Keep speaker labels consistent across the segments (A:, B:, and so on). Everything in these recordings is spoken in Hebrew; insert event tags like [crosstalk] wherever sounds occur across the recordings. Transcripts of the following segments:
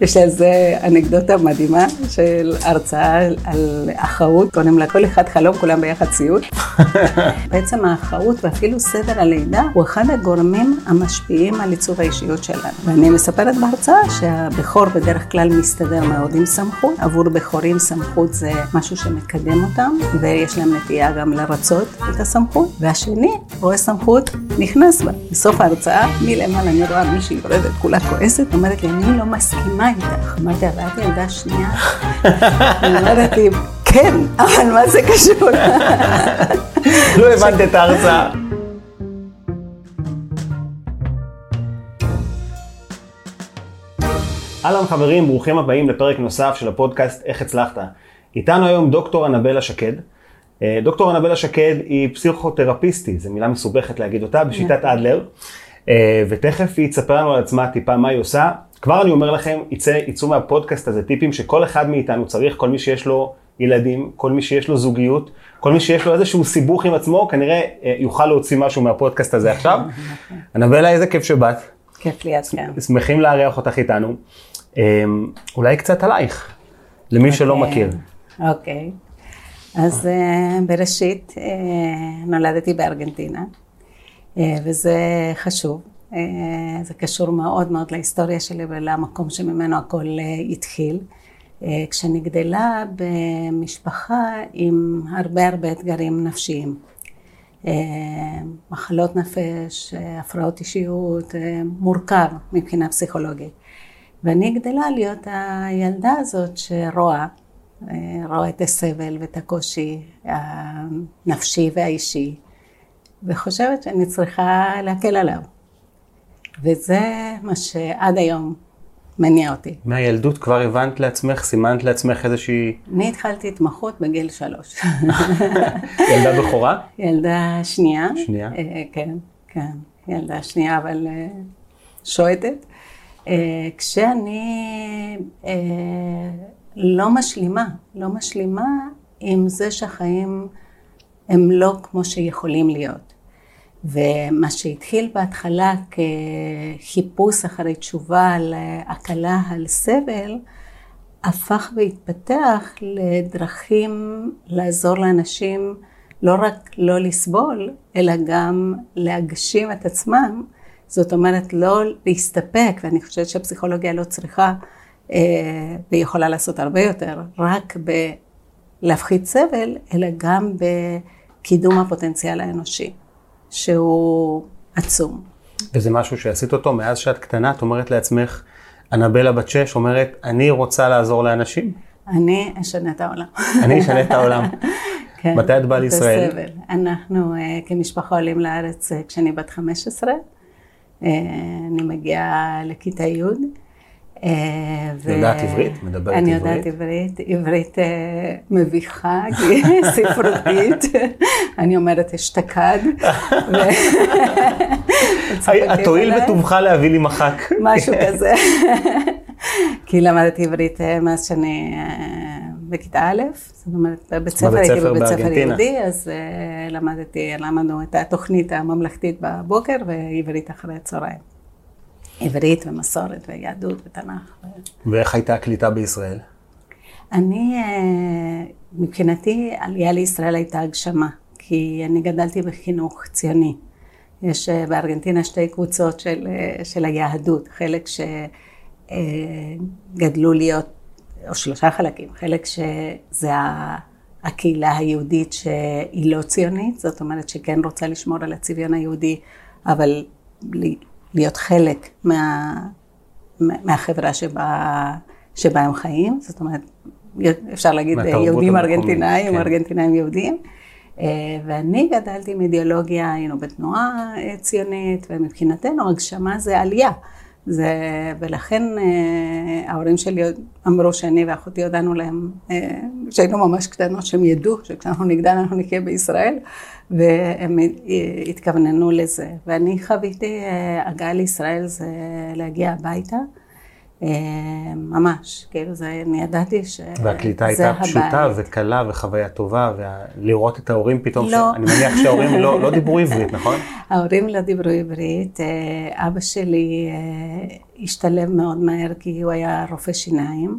A: יש לי על זה אנקדוטה מדהימה של הרצאה על אחאות. קודם לכל אחד חלום, כולם ביחד סיוט. [laughs] בעצם האחאות ואפילו סדר הלידה הוא אחד הגורמים המשפיעים על עיצוב האישיות שלנו. ואני מספרת בהרצאה שהבכור בדרך כלל מסתדר מאוד עם סמכות. עבור בכורים סמכות זה משהו שמקדם אותם, ויש להם נטייה גם לרצות את הסמכות. והשני רואה סמכות, נכנס בה. בסוף ההרצאה, מלמעלה אני רואה מישהי יורדת, כולה כועסת, אומרת לי, אני לא מסכימה איתך. אמרתי, אבל את ילדה שנייה? אמרתי, כן, אבל מה זה קשור?
B: לא הבנת את ההרצאה. אהלן חברים, ברוכים הבאים לפרק נוסף של הפודקאסט איך הצלחת. איתנו היום דוקטור אנבלה שקד. אה, דוקטור אנבלה שקד היא פסיכותרפיסטית, זו מילה מסובכת להגיד אותה, בשיטת אדלר. אה, ותכף היא תספר לנו על עצמה טיפה מה היא עושה. כבר אני אומר לכם, יצא, יצאו מהפודקאסט הזה טיפים שכל אחד מאיתנו צריך, כל מי שיש לו ילדים, כל מי שיש לו זוגיות, כל מי שיש לו איזשהו סיבוך עם עצמו, כנראה אה, יוכל להוציא משהו מהפודקאסט הזה עכשיו. [laughs] אנבלה, איזה כיף שבאת.
A: כיף לי, אז כן.
B: שמחים לארח אותך איתנו. אה, אולי קצת עלייך, למי שלא
A: אוקיי.
B: מכיר.
A: אוקיי. אז אה, בראשית נולדתי בארגנטינה, וזה חשוב. אה, זה קשור מאוד מאוד להיסטוריה שלי ולמקום שממנו הכל אה, התחיל. אה, כשאני גדלה במשפחה עם הרבה הרבה אתגרים נפשיים. אה, מחלות נפש, אה, הפרעות אישיות, אה, מורכב מבחינה פסיכולוגית. ואני גדלה להיות הילדה הזאת שרואה, אה, רואה את הסבל ואת הקושי הנפשי והאישי, וחושבת שאני צריכה להקל עליו. וזה מה שעד היום מניע אותי.
B: מהילדות כבר הבנת לעצמך, סימנת לעצמך איזושהי
A: אני התחלתי התמחות בגיל שלוש. [laughs]
B: ילדה בכורה?
A: ילדה שנייה.
B: שנייה.
A: אה, כן, כן, ילדה שנייה, אבל אה, שועטת. אה, כשאני לא משלימה, לא משלימה עם זה שהחיים הם לא כמו שיכולים להיות. ומה שהתחיל בהתחלה כחיפוש אחרי תשובה על הקלה על סבל, הפך והתפתח לדרכים לעזור לאנשים לא רק לא לסבול, אלא גם להגשים את עצמם. זאת אומרת, לא להסתפק, ואני חושבת שהפסיכולוגיה לא צריכה, אה, והיא יכולה לעשות הרבה יותר, רק בלהפחית סבל, אלא גם בקידום הפוטנציאל האנושי, שהוא עצום.
B: וזה משהו שעשית אותו מאז שאת קטנה, את אומרת לעצמך, אנבלה בת שש אומרת, אני רוצה לעזור לאנשים,
A: אני אשנה את העולם.
B: אני אשנה את העולם. [laughs]
A: כן,
B: מתי את באה לישראל?
A: הסבל. אנחנו אה, כמשפחה עולים לארץ אה, כשאני בת 15. אה, אני מגיעה לכיתה י'. אה, ו-
B: יודעת עברית? מדברת
A: אני
B: עברית?
A: יודעת עברית, עברית אה, מביכה, [laughs] ספרותית, אני אומרת אשתקד. [laughs]
B: תואיל
A: עליי.
B: בטובך להביא לי מחק.
A: משהו [laughs] כזה. כי למדתי עברית אה, מאז שאני בכיתה א', זאת אומרת, בבית ספר הייתי בבית ספר. יהודי, אז למדתי, למדנו את התוכנית הממלכתית בבוקר ועברית אחרי הצהריים. עברית ומסורת ויהדות ותנ"ך.
B: ואיך הייתה הקליטה בישראל?
A: אני, אה, מבחינתי, עלייה לישראל הייתה הגשמה, כי אני גדלתי בחינוך ציוני. יש אה, בארגנטינה שתי קבוצות של, אה, של היהדות, חלק שגדלו להיות, או שלושה חלקים, חלק שזה הקהילה היהודית שהיא לא ציונית, זאת אומרת שכן רוצה לשמור על הצביון היהודי, אבל להיות חלק מה, מהחברה שבה, שבה הם חיים, זאת אומרת, אפשר להגיד יהודים ארגנטינאים,
B: כן.
A: ארגנטינאים יהודים. אה, ואני גדלתי עם אידיאולוגיה, היינו בתנועה אה, ציונית, ומבחינתנו הגשמה זה עלייה. זה, ולכן אה, ההורים שלי אמרו שאני ואחותי הודענו להם, אה, שהיינו ממש קטנות, שהם ידעו שכשאנחנו נגדל אנחנו נחיה בישראל, והם אה, התכווננו לזה. ואני חוויתי, אה, הגעה לישראל זה להגיע הביתה, אה, ממש, כאילו זה, אני ידעתי שזה הבית.
B: והקליטה הייתה פשוטה וקלה וחוויה טובה, ולראות את ההורים פתאום, לא. ש... אני מניח שההורים לא, לא דיברו עברית, נכון? [laughs]
A: ההורים לא דיברו עברית, אה, אבא שלי אה, השתלב מאוד מהר כי הוא היה רופא שיניים.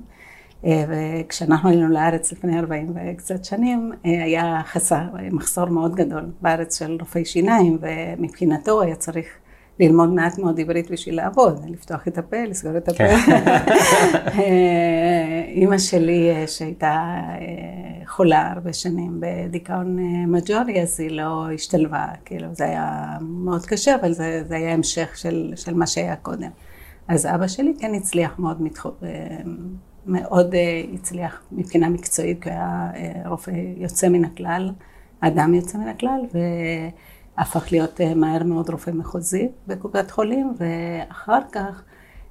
A: וכשאנחנו עלינו לארץ לפני 40 וקצת שנים, היה חסר, מחסור מאוד גדול בארץ של רופאי שיניים, ומבחינתו היה צריך ללמוד מעט מאוד עברית בשביל לעבוד, לפתוח את הפה, לסגור את הפה. כן. [laughs] אה, אימא שלי, אה, שהייתה אה, חולה הרבה שנים בדיכאון מג'ורי, אז היא לא השתלבה, כאילו זה היה מאוד קשה, אבל זה, זה היה המשך של, של מה שהיה קודם. אז אבא שלי כן הצליח מאוד, מתח... מאוד הצליח מבחינה מקצועית, כי הוא היה רופא יוצא מן הכלל, אדם יוצא מן הכלל, ו... הפך להיות אה, מהר מאוד רופא מחוזי בקופת חולים, ואחר כך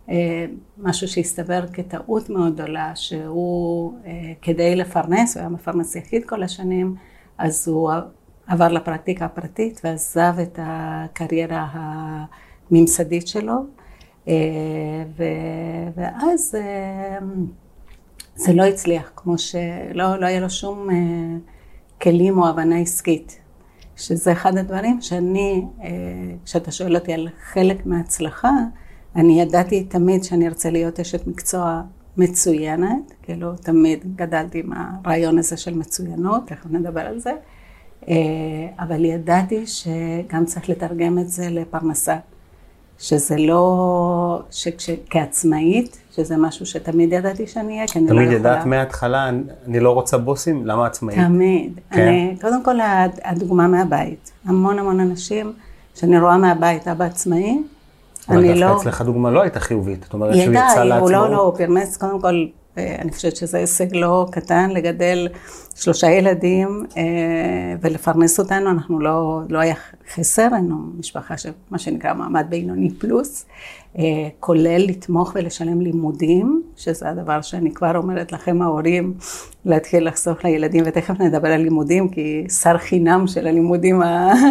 A: אה, משהו שהסתבר כטעות מאוד גדולה, שהוא אה, כדי לפרנס, הוא היה מפרנס יחיד כל השנים, אז הוא עבר לפרקטיקה הפרטית ועזב את הקריירה הממסדית שלו, ואז זה לא הצליח, כמו שלא לא היה לו שום כלים או הבנה עסקית. שזה אחד הדברים שאני, אה, כשאתה שואל אותי על חלק מההצלחה, אני ידעתי תמיד שאני ארצה להיות אשת מקצוע מצוינת, כאילו תמיד גדלתי עם הרעיון הזה של מצוינות, תכף נדבר על זה, אה, אבל ידעתי שגם צריך לתרגם את זה לפרנסה. שזה לא, שכעצמאית, שזה משהו שתמיד ידעתי שאני אהיה, כי אני לא יכולה.
B: תמיד ידעת מההתחלה, אני לא רוצה בוסים, למה עצמאית?
A: תמיד. כן. אני, קודם כל, הדוגמה מהבית. המון המון אנשים שאני רואה מהבית, אבא עצמאי,
B: אני לא... אבל דווקא אצלך דוגמה לא הייתה חיובית, זאת אומרת שהוא יצא לעצמו.
A: הוא לא, לא, הוא פרמס, קודם כל, אני חושבת שזה הישג לא קטן לגדל שלושה ילדים אה, ולפרנס אותנו, אנחנו לא, לא היה חסר, היינו משפחה של מה שנקרא מעמד בינוני פלוס, אה, כולל לתמוך ולשלם לימודים, שזה הדבר שאני כבר אומרת לכם ההורים, להתחיל לחסוך לילדים, ותכף נדבר על לימודים, כי שר חינם של הלימודים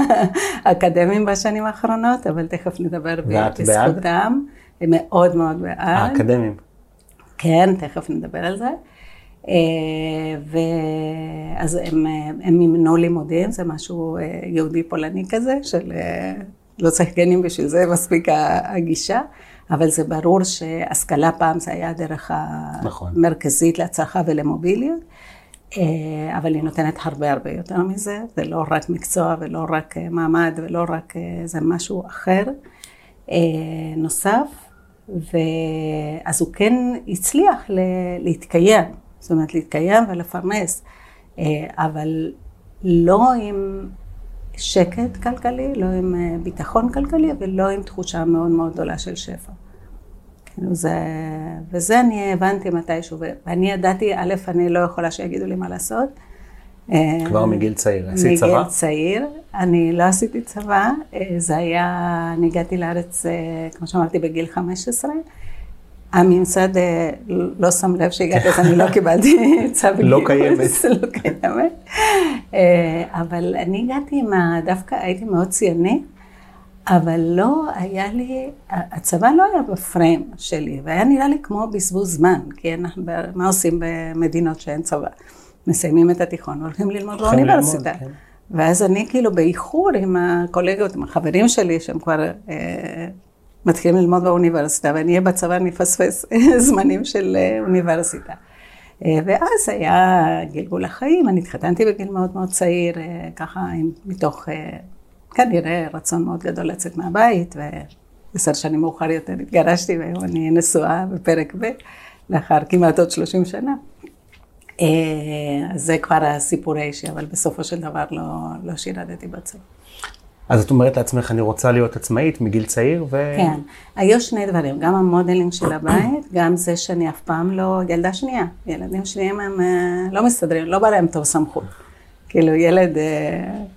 A: [laughs] האקדמיים בשנים האחרונות, אבל תכף נדבר בזכותם. מאוד מאוד בעד.
B: האקדמיים.
A: כן, תכף נדבר על זה. אה, ואז הם, הם מימנו לימודים, זה משהו אה, יהודי פולני כזה, של אה, לא צריך גנים בשביל זה, מספיק הגישה, אבל זה ברור שהשכלה פעם זה היה הדרך נכון. המרכזית להצלחה ולמוביליות, אבל היא נותנת הרבה הרבה יותר מזה, זה לא רק מקצוע ולא רק מעמד ולא רק, זה משהו אחר. נוסף, ואז הוא כן הצליח להתקיים, זאת אומרת להתקיים ולפרנס, אה, אבל לא עם שקט כלכלי, לא עם אה, ביטחון כלכלי ולא עם תחושה מאוד מאוד גדולה של שפע. כאילו זה, וזה אני הבנתי מתישהו, ואני ידעתי, א', אני לא יכולה שיגידו לי מה לעשות.
B: כבר אה, מגיל צעיר, עשית צבא?
A: מגיל צעיר, אני לא עשיתי צבא, זה היה, אני הגעתי לארץ, כמו שאמרתי, בגיל 15. הממסד אה, לא שם לב שהגעתי, אז אני לא [laughs] קיבלתי צו גיוס.
B: לא קיימת. [laughs]
A: לא קיימת. אה, אבל אני הגעתי עם ה... דווקא הייתי מאוד ציוני, אבל לא היה לי, הצבא לא היה בפריים שלי, והיה נראה לי כמו בזבוז זמן, כי אנחנו, מה עושים במדינות שאין צבא? מסיימים את התיכון והולכים ללמוד באוניברסיטה. כן. ואז אני כאילו באיחור עם הקולגות, עם החברים שלי, שהם כבר אה, מתחילים ללמוד באוניברסיטה, ואני אהיה בצבא, אני אפספס [laughs] זמנים של אה, אוניברסיטה. אה, ואז היה גלגול החיים, אני התחתנתי בגיל מאוד מאוד צעיר, אה, ככה מתוך כנראה רצון מאוד גדול לצאת מהבית, ועשר שנים מאוחר יותר התגרשתי, והיום אני נשואה בפרק ב', לאחר כמעט עוד 30 שנה. אז זה כבר הסיפור האישי, אבל בסופו של דבר לא, לא שירדתי בצבא.
B: אז את אומרת לעצמך, אני רוצה להיות עצמאית מגיל צעיר, ו...
A: כן. היו שני דברים, גם המודלינג של [coughs] הבית, גם זה שאני אף פעם לא, ילדה שנייה. ילדים שניים הם אה, לא מסתדרים, לא בא להם טוב סמכות. כאילו ילד, אה,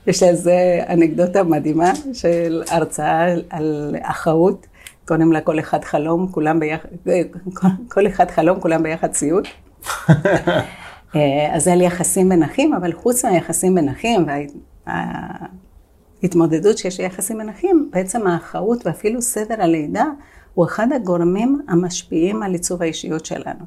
A: יש לי איזה אנקדוטה מדהימה של הרצאה על אחאות, קוראים לה כל אחד חלום, כולם ביחד, אה, כל אחד חלום, כולם ביחד ציוד. [laughs] אז היה לי יחסים בין אחים, אבל חוץ מהיחסים בין אחים, התמודדות שיש לי יחסים בין אחים, בעצם האחרות ואפילו סדר הלידה הוא אחד הגורמים המשפיעים על עיצוב האישיות שלנו.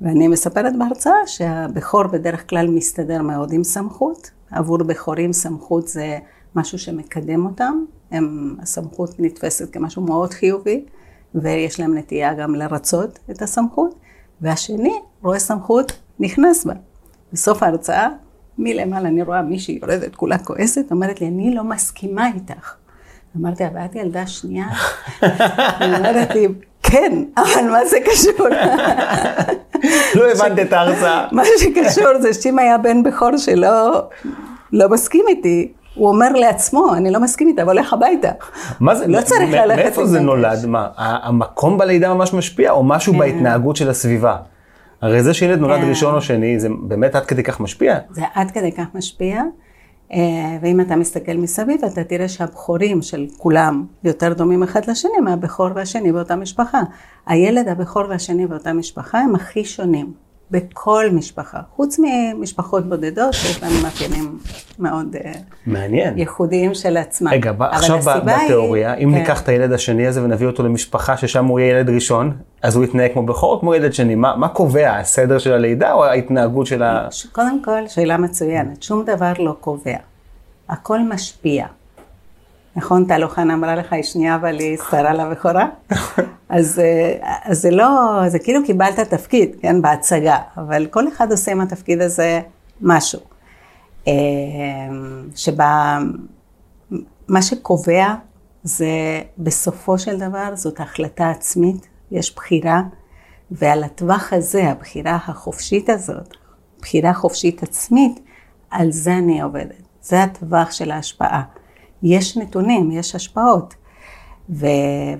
A: ואני מספרת בהרצאה שהבכור בדרך כלל מסתדר מאוד עם סמכות. עבור בכורים סמכות זה משהו שמקדם אותם, הם, הסמכות נתפסת כמשהו מאוד חיובי, ויש להם נטייה גם לרצות את הסמכות, והשני רואה סמכות, נכנס בה. בסוף ההרצאה, מלמעלה אני רואה מישהי יורדת, כולה כועסת, אומרת לי, אני לא מסכימה איתך. אמרתי, אבל את ילדה שנייה? [laughs] היא אומרת לי, כן, אבל מה זה קשור?
B: לא הבנת את ההרצאה. [laughs]
A: מה שקשור זה שאם היה בן בכור שלא לא מסכים איתי, הוא אומר לעצמו, אני לא מסכים איתה, אבל הולך הביתה.
B: מה זה,
A: לא צריך ללכת
B: מאיפה זה. נולד? מה, המקום בלידה ממש משפיע, או משהו
A: כן.
B: בהתנהגות של הסביבה? הרי זה שילד נולד
A: כן.
B: ראשון או שני, זה באמת עד כדי כך משפיע.
A: זה עד כדי כך משפיע, אה, ואם אתה מסתכל מסביב, אתה תראה שהבכורים של כולם יותר דומים אחד לשני מהבכור והשני באותה משפחה. הילד הבכור והשני באותה משפחה הם הכי שונים בכל משפחה, חוץ ממשפחות בודדות שיש להם מאפיינים מאוד אה,
B: מעניין.
A: ייחודיים של עצמם.
B: רגע, עכשיו ב-
A: הסיבה היא-
B: בתיאוריה, אם
A: כן.
B: ניקח את הילד השני הזה ונביא אותו למשפחה ששם הוא יהיה ילד ראשון, אז הוא יתנהג כמו בכור או כמו ילד שני? מה מה קובע, הסדר של הלידה או ההתנהגות של ה...
A: קודם כל, שאלה מצוינת. שום דבר לא קובע. הכל משפיע. נכון, טל אוחנה אמרה לך, היא שנייה, אבל היא שרה לבכורה? אז, אה, אז זה לא, זה כאילו קיבלת תפקיד, כן, בהצגה, אבל כל אחד עושה עם התפקיד הזה משהו. אה, שבה, מה שקובע זה בסופו של דבר זאת החלטה עצמית, יש בחירה, ועל הטווח הזה, הבחירה החופשית הזאת, בחירה חופשית עצמית, על זה אני עובדת. זה הטווח של ההשפעה. יש נתונים, יש השפעות. ו...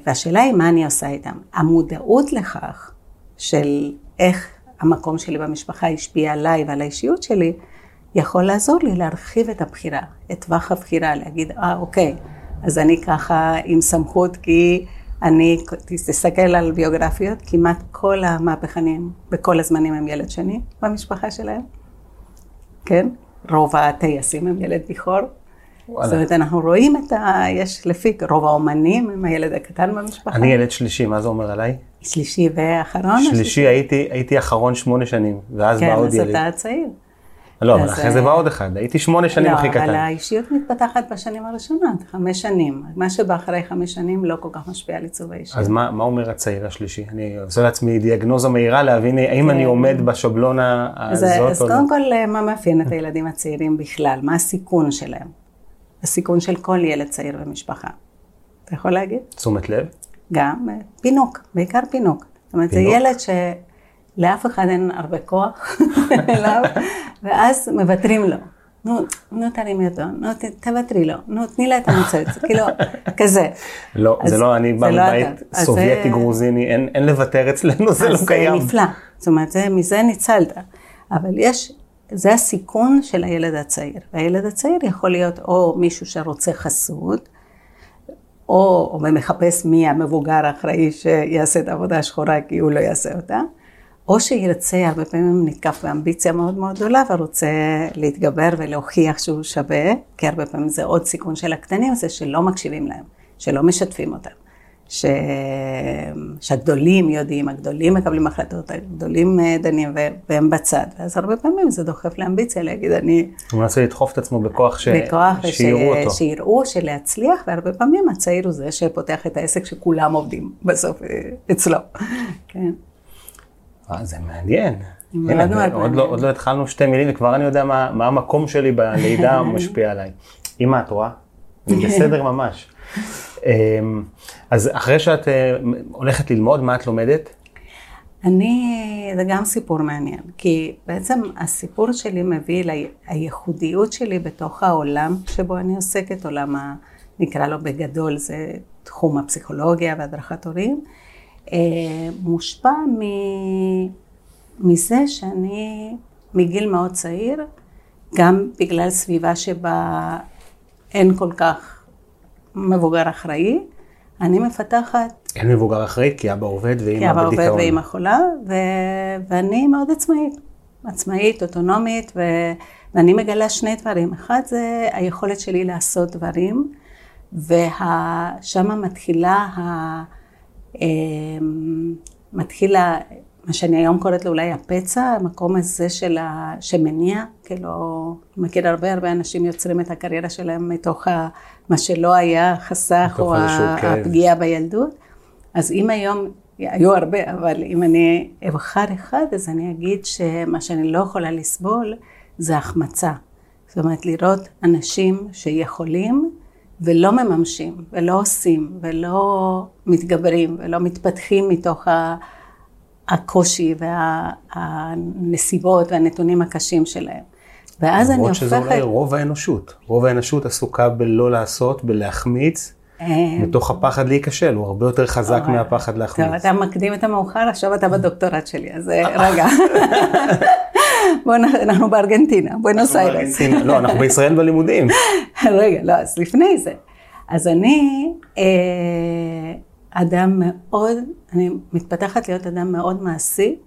A: והשאלה היא מה אני עושה איתם. המודעות לכך של איך המקום שלי במשפחה השפיע עליי ועל האישיות שלי, יכול לעזור לי להרחיב את הבחירה, את טווח הבחירה, להגיד, אה, אוקיי, אז אני ככה עם סמכות, כי אני, תסתכל על ביוגרפיות, כמעט כל המהפכנים בכל הזמנים הם ילד שני במשפחה שלהם, כן? רוב הטייסים הם ילד בכור.
B: וואלה.
A: זאת אומרת, אנחנו רואים את ה... יש לפי, רוב האומנים הם הילד הקטן במשפחה.
B: אני ילד שלישי, מה זה אומר עליי?
A: שלישי ואחרון? או
B: שלישי הייתי הייתי אחרון שמונה שנים, ואז בא
A: כן,
B: עוד
A: אז
B: ילד.
A: אתה צעיר.
B: לא, אבל
A: אז,
B: אחרי זה
A: אה,
B: בא עוד אחד, הייתי שמונה שנים
A: לא,
B: הכי
A: אבל
B: קטן.
A: האישיות מתפתחת בשנים הראשונות, חמש שנים. מה שבא אחרי חמש שנים לא כל כך משפיע על עיצוב האישיות.
B: אז מה מה אומר הצעיר השלישי? אני עושה לעצמי דיאגנוזה מהירה להבין האם אני
A: כן.
B: עומד בשבלונה
A: אז,
B: הזאת
A: אז
B: או לא.
A: קודם כל, אה, מה מאפיין את הילדים הצעירים בכלל? מה הסיכון שלהם? הסיכון של כל ילד צעיר במשפחה. אתה יכול להגיד?
B: תשומת לב?
A: גם אה, פינוק, בעיקר פינוק. זאת אומרת, זה
B: פינוק.
A: ילד שלאף אחד אין הרבה כוח [laughs] אליו, ואז מוותרים לו. נו, נו תרימי אותו, נו תוותרי לו, נו תני לה את המצוץ, [laughs] כאילו, כזה.
B: לא,
A: אז
B: זה לא, אני בא
A: זה לא
B: מבית.
A: אז
B: סובייטי
A: זה-
B: גרוזיני, אין אין לוותר אצלנו, זה לא
A: אז
B: קיים.
A: נפלא. זאת אומרת, זה, מזה ניצלת. אבל יש, זה הסיכון של הילד הצעיר. והילד הצעיר יכול להיות או מישהו שרוצה חסות, או, או מחפש מי המבוגר האחראי שיעשה את העבודה השחורה כי הוא לא יעשה אותה, או שירצה, הרבה פעמים נתקף באמביציה מאוד מאוד גדולה ורוצה להתגבר ולהוכיח שהוא שווה, כי הרבה פעמים זה עוד סיכון של הקטנים, זה שלא מקשיבים להם, שלא משתפים אותם. ש... שהגדולים יודעים, הגדולים מקבלים החלטות, הגדולים אה, דנים והם בצד. ואז הרבה פעמים זה דוחף לאמביציה להגיד, אני
B: הוא מנסה לדחוף את עצמו בכוח ש-
A: בכוח,
B: שיראו אותו.
A: שיראו, שלהצליח, והרבה פעמים הצעיר הוא זה שפותח את העסק שכולם עובדים בסוף אה, אצלו. כן.
B: אה, זה מעניין. הנה, עוד
A: מעניין.
B: לא- עוד לא התחלנו שתי מילים וכבר אני יודע מה מה המקום שלי בלידה [laughs] משפיע עליי. אמא, את רואה? אני בסדר ממש. אמ, אז אחרי שאת אה, הולכת ללמוד, מה את לומדת?
A: אני, זה גם סיפור מעניין, כי בעצם הסיפור שלי מביא לייחודיות שלי בתוך העולם שבו אני עוסקת, עולם ה... נקרא לו בגדול, זה תחום הפסיכולוגיה והדרכת הורים, אה, מושפע מ... מזה שאני מגיל מאוד צעיר, גם בגלל סביבה שבה אין כל כך מבוגר אחראי, אני מפתחת
B: אין מבוגר אחראי, כי אבא עובד
A: כי
B: ואמא
A: אבא עובד
B: בדיכאון.
A: ואימא חולה, ו... ואני מאוד עצמאית. עצמאית, אוטונומית, ו... ואני מגלה שני דברים. אחד זה היכולת שלי לעשות דברים, ושם מתחילה ה... מתחיל מה שאני היום קוראת לו אולי הפצע, המקום הזה של ה... שמניע, כאילו, מכיר הרבה הרבה אנשים יוצרים את הקריירה שלהם מתוך ה... מה שלא היה חסך או הפגיעה בילדות. אז אם היום, היו הרבה, אבל אם אני אבחר אחד, אז אני אגיד שמה שאני לא יכולה לסבול זה החמצה. זאת אומרת, לראות אנשים שיכולים ולא מממשים, ולא עושים, ולא מתגברים, ולא מתפתחים מתוך ה... הקושי והנסיבות והנתונים הקשים שלהם.
B: ואז אני הופכת... למרות שזה אולי רוב האנושות. רוב האנושות עסוקה בלא לעשות, בלהחמיץ, מתוך הפחד להיכשל, הוא הרבה יותר חזק מהפחד להחמיץ.
A: טוב, אתה מקדים את המאוחר, עכשיו אתה בדוקטורט שלי, אז אה, [laughs] רגע. [laughs] בוא, אנחנו בארגנטינה, בואנוס איירס.
B: לא, אנחנו בישראל בלימודים. [laughs]
A: רגע, לא, אז לפני זה. אז אני אה, אדם מאוד, אני מתפתחת להיות אדם מאוד מעשי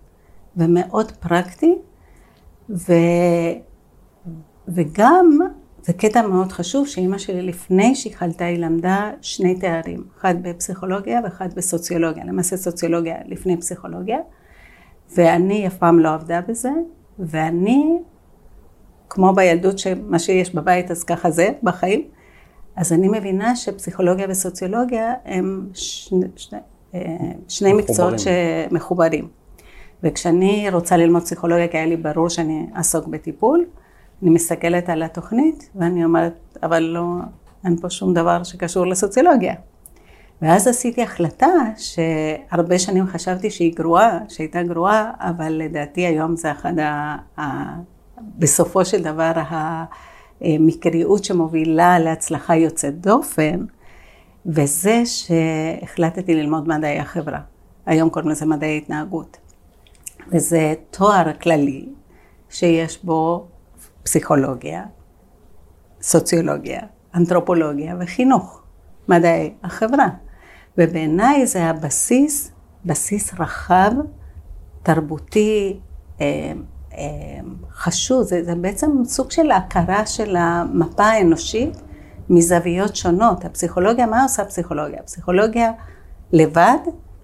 A: ומאוד פרקטי, ו, וגם, זה קטע מאוד חשוב, שאימא שלי לפני שהיא חלתה היא למדה שני תארים, אחד בפסיכולוגיה ואחד בסוציולוגיה, למעשה סוציולוגיה לפני פסיכולוגיה, ואני אף פעם לא עבדה בזה, ואני, כמו בילדות שמה שיש בבית אז ככה זה בחיים, אז אני מבינה שפסיכולוגיה וסוציולוגיה הם שני, שני, אה, שני מקצועות שמחוברים. וכשאני רוצה ללמוד פסיכולוגיה, כי היה לי ברור שאני אעסוק בטיפול, אני מסתכלת על התוכנית ואני אומרת, אבל לא, אין פה שום דבר שקשור לסוציולוגיה. ואז עשיתי החלטה שהרבה שנים חשבתי שהיא גרועה, שהייתה גרועה, אבל לדעתי היום זה אחד ה... ה בסופו של דבר ה... מקריות שמובילה להצלחה יוצאת דופן, וזה שהחלטתי ללמוד מדעי החברה. היום קוראים לזה מדעי התנהגות. וזה תואר כללי שיש בו פסיכולוגיה, סוציולוגיה, אנתרופולוגיה וחינוך, מדעי החברה. ובעיניי זה הבסיס, בסיס רחב, תרבותי, אה, חשוב, זה, זה בעצם סוג של הכרה של המפה האנושית מזוויות שונות. הפסיכולוגיה, מה עושה הפסיכולוגיה? הפסיכולוגיה לבד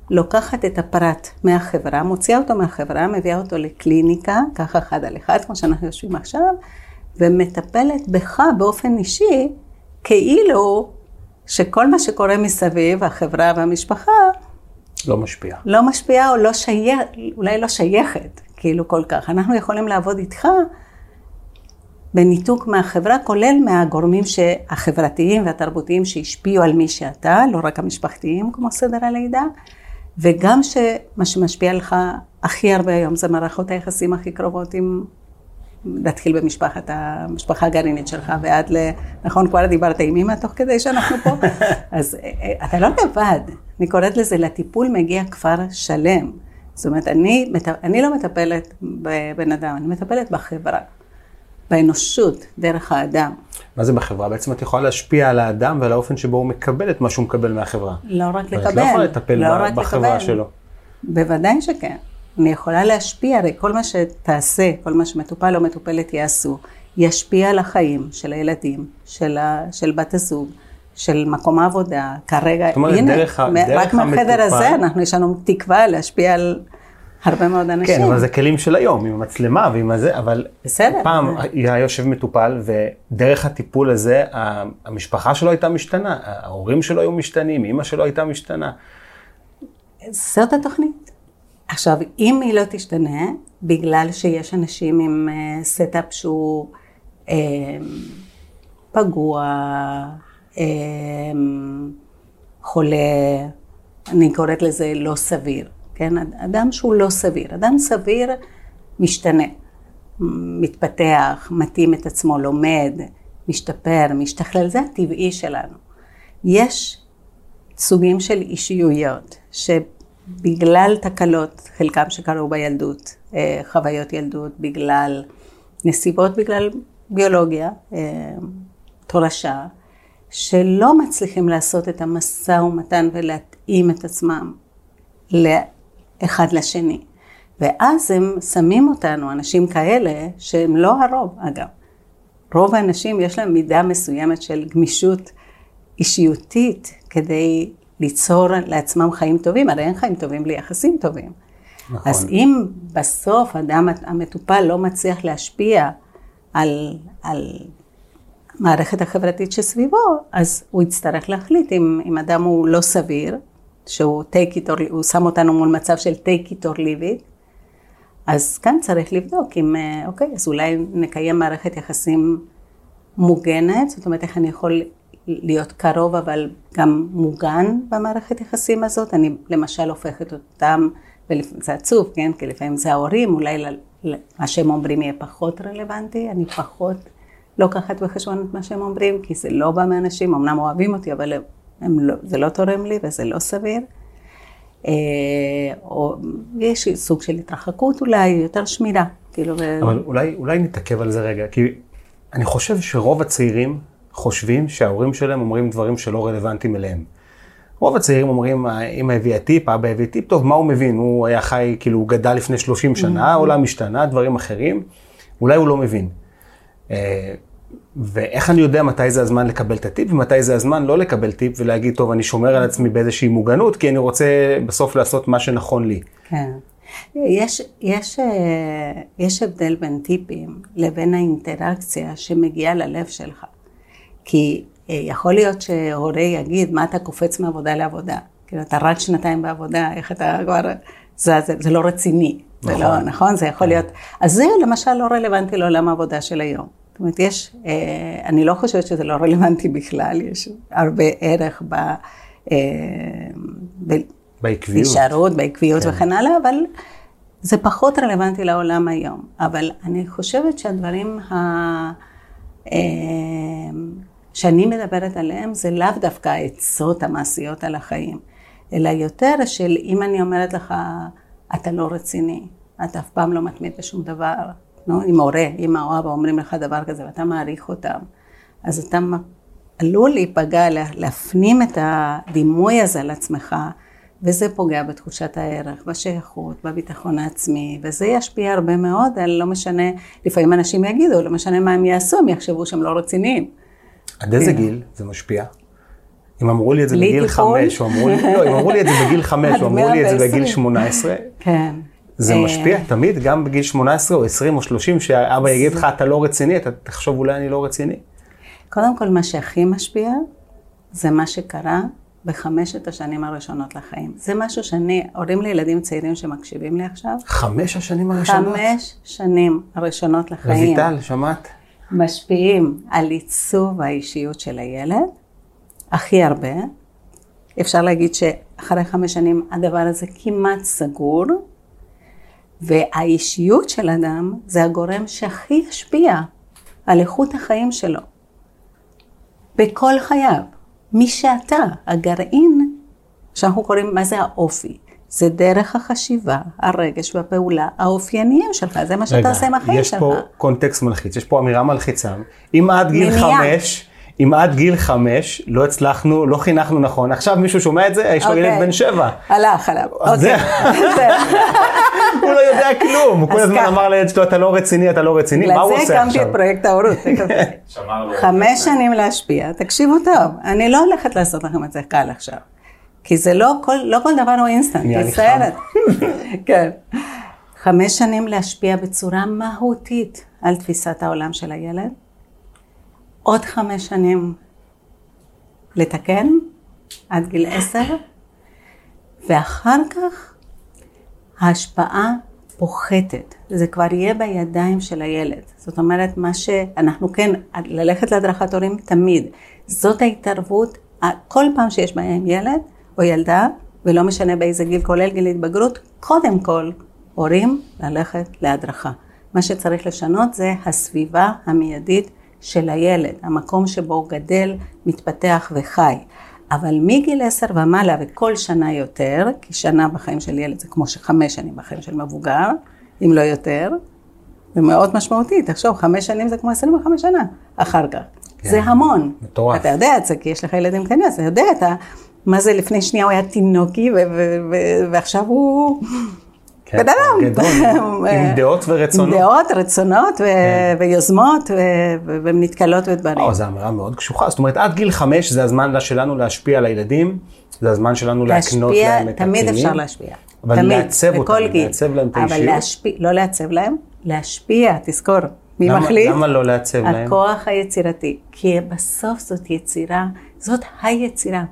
A: לוקחת את הפרט מהחברה, מוציאה אותו מהחברה, מביאה אותו לקליניקה, ככה אחד על אחד, כמו שאנחנו יושבים עכשיו, ומטפלת בך באופן אישי, כאילו שכל מה שקורה מסביב, החברה והמשפחה,
B: לא משפיע.
A: לא משפיע או לא שייך, אולי לא שייכת. כאילו כל כך. אנחנו יכולים לעבוד איתך בניתוק מהחברה, כולל מהגורמים החברתיים והתרבותיים שהשפיעו על מי שאתה, לא רק המשפחתיים כמו סדר הלידה, וגם שמה שמשפיע לך הכי הרבה היום זה מערכות היחסים הכי קרובות עם... להתחיל במשפחת, המשפחה הגרעינית שלך ועד ל... נכון, כבר דיברת עם אמא תוך כדי שאנחנו פה? [laughs] אז אה, אה, אתה לא לבד, אני קוראת לזה, לטיפול מגיע כפר שלם. זאת אומרת, אני, אני לא מטפלת בבן אדם, אני מטפלת בחברה, באנושות, דרך האדם.
B: מה זה בחברה? בעצם את יכולה להשפיע על האדם ועל האופן שבו הוא מקבל את מה שהוא מקבל מהחברה.
A: לא רק לקבל.
B: את לא יכולה לטפל לא רק בחברה לקבל. שלו.
A: בוודאי שכן. אני יכולה להשפיע, הרי כל מה שתעשה, כל מה שמטופל או מטופלת יעשו, ישפיע על החיים של הילדים, של, ה, של בת הזוג. של מקום העבודה, כרגע,
B: זאת אומרת, הנה, דרך, דרך
A: רק מהחדר הזה, אנחנו, יש לנו תקווה להשפיע על הרבה מאוד אנשים.
B: כן, אבל זה כלים של היום, עם המצלמה ועם הזה, אבל
A: בסדר.
B: פעם היה יושב מטופל, ודרך הטיפול הזה, המשפחה שלו הייתה משתנה, ההורים שלו היו משתנים, אימא שלו הייתה משתנה.
A: זאת התוכנית. עכשיו, אם היא לא תשתנה, בגלל שיש אנשים עם setup אה, שהוא אה, פגוע, חולה, אני קוראת לזה לא סביר, כן? אדם שהוא לא סביר. אדם סביר משתנה, מתפתח, מתאים את עצמו, לומד, משתפר, משתכלל, זה הטבעי שלנו. יש סוגים של אישיויות שבגלל תקלות, חלקם שקרו בילדות, אה, חוויות ילדות, בגלל נסיבות, בגלל ביולוגיה, אה, תורשה, שלא מצליחים לעשות את המשא ומתן ולהתאים את עצמם לאחד לשני. ואז הם שמים אותנו, אנשים כאלה, שהם לא הרוב אגב. רוב האנשים יש להם מידה מסוימת של גמישות אישיותית כדי ליצור לעצמם חיים טובים, הרי אין חיים טובים בלי יחסים טובים.
B: נכון.
A: אז אם בסוף אדם המטופל לא מצליח להשפיע על, על המערכת החברתית שסביבו, אז הוא יצטרך להחליט אם, אם אדם הוא לא סביר, שהוא take it or, הוא שם אותנו מול מצב של take it or leave it, אז כאן צריך לבדוק אם, אה, אוקיי, אז אולי נקיים מערכת יחסים מוגנת, זאת אומרת איך אני יכול להיות קרוב אבל גם מוגן במערכת יחסים הזאת, אני למשל הופכת אותם, וזה עצוב, כן, כי לפעמים זה ההורים, אולי מה שהם אומרים יהיה פחות רלוונטי, אני פחות לוקחת בחשבון את מה שהם אומרים, כי זה לא בא מאנשים, אמנם אוהבים אותי, אבל הם לא, זה לא תורם לי וזה לא סביר. אה, או יש סוג של התרחקות אולי, יותר שמירה. כאילו,
B: אבל ו... אולי, אולי נתעכב על זה רגע, כי אני חושב שרוב הצעירים חושבים שההורים שלהם אומרים דברים שלא רלוונטיים אליהם. רוב הצעירים אומרים, אמא הביאה טיפ, אבא הביא טיפ, טוב, מה הוא מבין? הוא היה חי, כאילו, הוא גדל לפני 30 שנה, העולם השתנה, דברים אחרים, אולי הוא לא מבין. אה, ואיך אני יודע מתי זה הזמן לקבל את הטיפ ומתי זה הזמן לא לקבל טיפ ולהגיד, טוב, אני שומר על עצמי באיזושהי מוגנות, כי אני רוצה בסוף לעשות מה שנכון לי.
A: כן. יש, יש, אה, יש הבדל בין טיפים לבין האינטראקציה שמגיעה ללב שלך. כי אה, יכול להיות שהורה יגיד, מה אתה קופץ מעבודה לעבודה? כאילו, אתה רק שנתיים בעבודה, איך אתה כבר... זה, זה, זה לא רציני. נכון. זה לא, נכון? זה יכול כן. להיות... אז זה למשל לא רלוונטי לעולם העבודה של היום. זאת אומרת, יש, אה, אני לא חושבת שזה לא רלוונטי בכלל, יש הרבה ערך ב... אה,
B: בעקביות.
A: בהישארות, בעקביות כן. וכן הלאה, אבל זה פחות רלוונטי לעולם היום. אבל אני חושבת שהדברים ה... אה, שאני מדברת עליהם זה לאו דווקא העצות המעשיות על החיים, אלא יותר של אם אני אומרת לך, אתה לא רציני, אתה אף פעם לא מתמיד בשום דבר, לא? אם הורה, אמא או אבא אומרים לך דבר כזה ואתה מעריך אותם, אז אתה עלול להיפגע, להפנים את הדימוי הזה על עצמך, וזה פוגע בתחושת הערך, בשייכות, בביטחון העצמי, וזה ישפיע הרבה מאוד על לא משנה, לפעמים אנשים יגידו, לא משנה מה הם יעשו, הם יחשבו שהם לא רציניים.
B: עד איזה כן. גיל זה משפיע? אם אמרו לי את זה בגיל [laughs] חמש, או אמרו לי, לא, אם אמרו לי את זה בגיל חמש, או אמרו לי את זה בגיל שמונה עשרה,
A: כן.
B: זה אה, משפיע תמיד, גם בגיל 18 או 20 או 30, שאבא יגיד לך, אתה לא רציני, אתה תחשוב אולי אני לא רציני.
A: קודם כל, מה שהכי משפיע, זה מה שקרה בחמשת השנים הראשונות לחיים. זה משהו שאני, הורים לילדים צעירים שמקשיבים לי עכשיו.
B: חמש השנים הראשונות?
A: חמש שנים הראשונות לחיים.
B: רויטל, שמעת?
A: משפיעים על עיצוב האישיות של הילד, הכי הרבה. אפשר להגיד שאחרי חמש שנים הדבר הזה כמעט סגור. והאישיות של אדם זה הגורם שהכי השפיע על איכות החיים שלו. בכל חייו. מי שאתה, הגרעין, שאנחנו קוראים, מה זה האופי? זה דרך החשיבה, הרגש והפעולה האופייניים שלך, זה מה שאתה עושה עם החיים שלך.
B: רגע, יש פה קונטקסט מלחיץ, יש פה אמירה מלחיצה. אם עד גיל מניע. חמש... אם עד גיל חמש לא הצלחנו, לא חינכנו נכון, עכשיו מישהו שומע את זה, יש לו ילד אוקיי. בן שבע.
A: הלך עליו, אוקיי. [laughs]
B: הוא לא יודע כלום, הוא כל הזמן אמר לילד שלו, אתה לא רציני, אתה לא רציני, מה הוא עושה עכשיו?
A: לזה הקמתי את פרויקט ההורות. [laughs] חמש שנים להשפיע, תקשיבו טוב, אני לא הולכת לעשות לכם את זה קל עכשיו. כי זה לא כל, לא כל דבר הוא אינסטנט, מצטערת. [laughs] כן. חמש שנים להשפיע בצורה מהותית על תפיסת העולם של הילד. עוד חמש שנים לתקן, עד גיל עשר, ואחר כך ההשפעה פוחתת, זה כבר יהיה בידיים של הילד. זאת אומרת, מה שאנחנו כן, ללכת להדרכת הורים תמיד, זאת ההתערבות, כל פעם שיש בעיה עם ילד או ילדה, ולא משנה באיזה גיל, כולל גיל התבגרות, קודם כל, הורים ללכת להדרכה. מה שצריך לשנות זה הסביבה המיידית של הילד, המקום שבו הוא גדל, מתפתח וחי. אבל מגיל עשר ומעלה וכל שנה יותר, כי שנה בחיים של ילד זה כמו שחמש שנים בחיים של מבוגר, אם לא יותר, זה מאוד משמעותי, תחשוב, חמש שנים זה כמו עשרים וחמש שנה אחר כך. כן, זה המון.
B: מטורף.
A: אתה יודע את זה, כי יש לך ילדים קטנים, אתה יודע אתה, מה זה לפני שנייה הוא היה תינוקי, ועכשיו הוא...
B: כן,
A: בן אדם.
B: גדול, עם [laughs] דעות ורצונות.
A: עם דעות, רצונות ו- ויוזמות, ו- והן נתקלות בדברים.
B: או, זו אמירה מאוד קשוחה. זאת אומרת, עד גיל חמש זה הזמן שלנו להשפיע על הילדים, זה הזמן שלנו להקנות להם את הכלים.
A: תמיד אפשר להשפיע.
B: אבל
A: תמיד,
B: לעצב אותם,
A: גיל.
B: לעצב להם את
A: אבל
B: האישיות.
A: להשפיע, לא לעצב להם, להשפיע, תזכור. מי
B: למה-
A: מחליט?
B: למה לא לעצב להם?
A: הכוח היצירתי. כי בסוף זאת יצירה, זאת היצירה.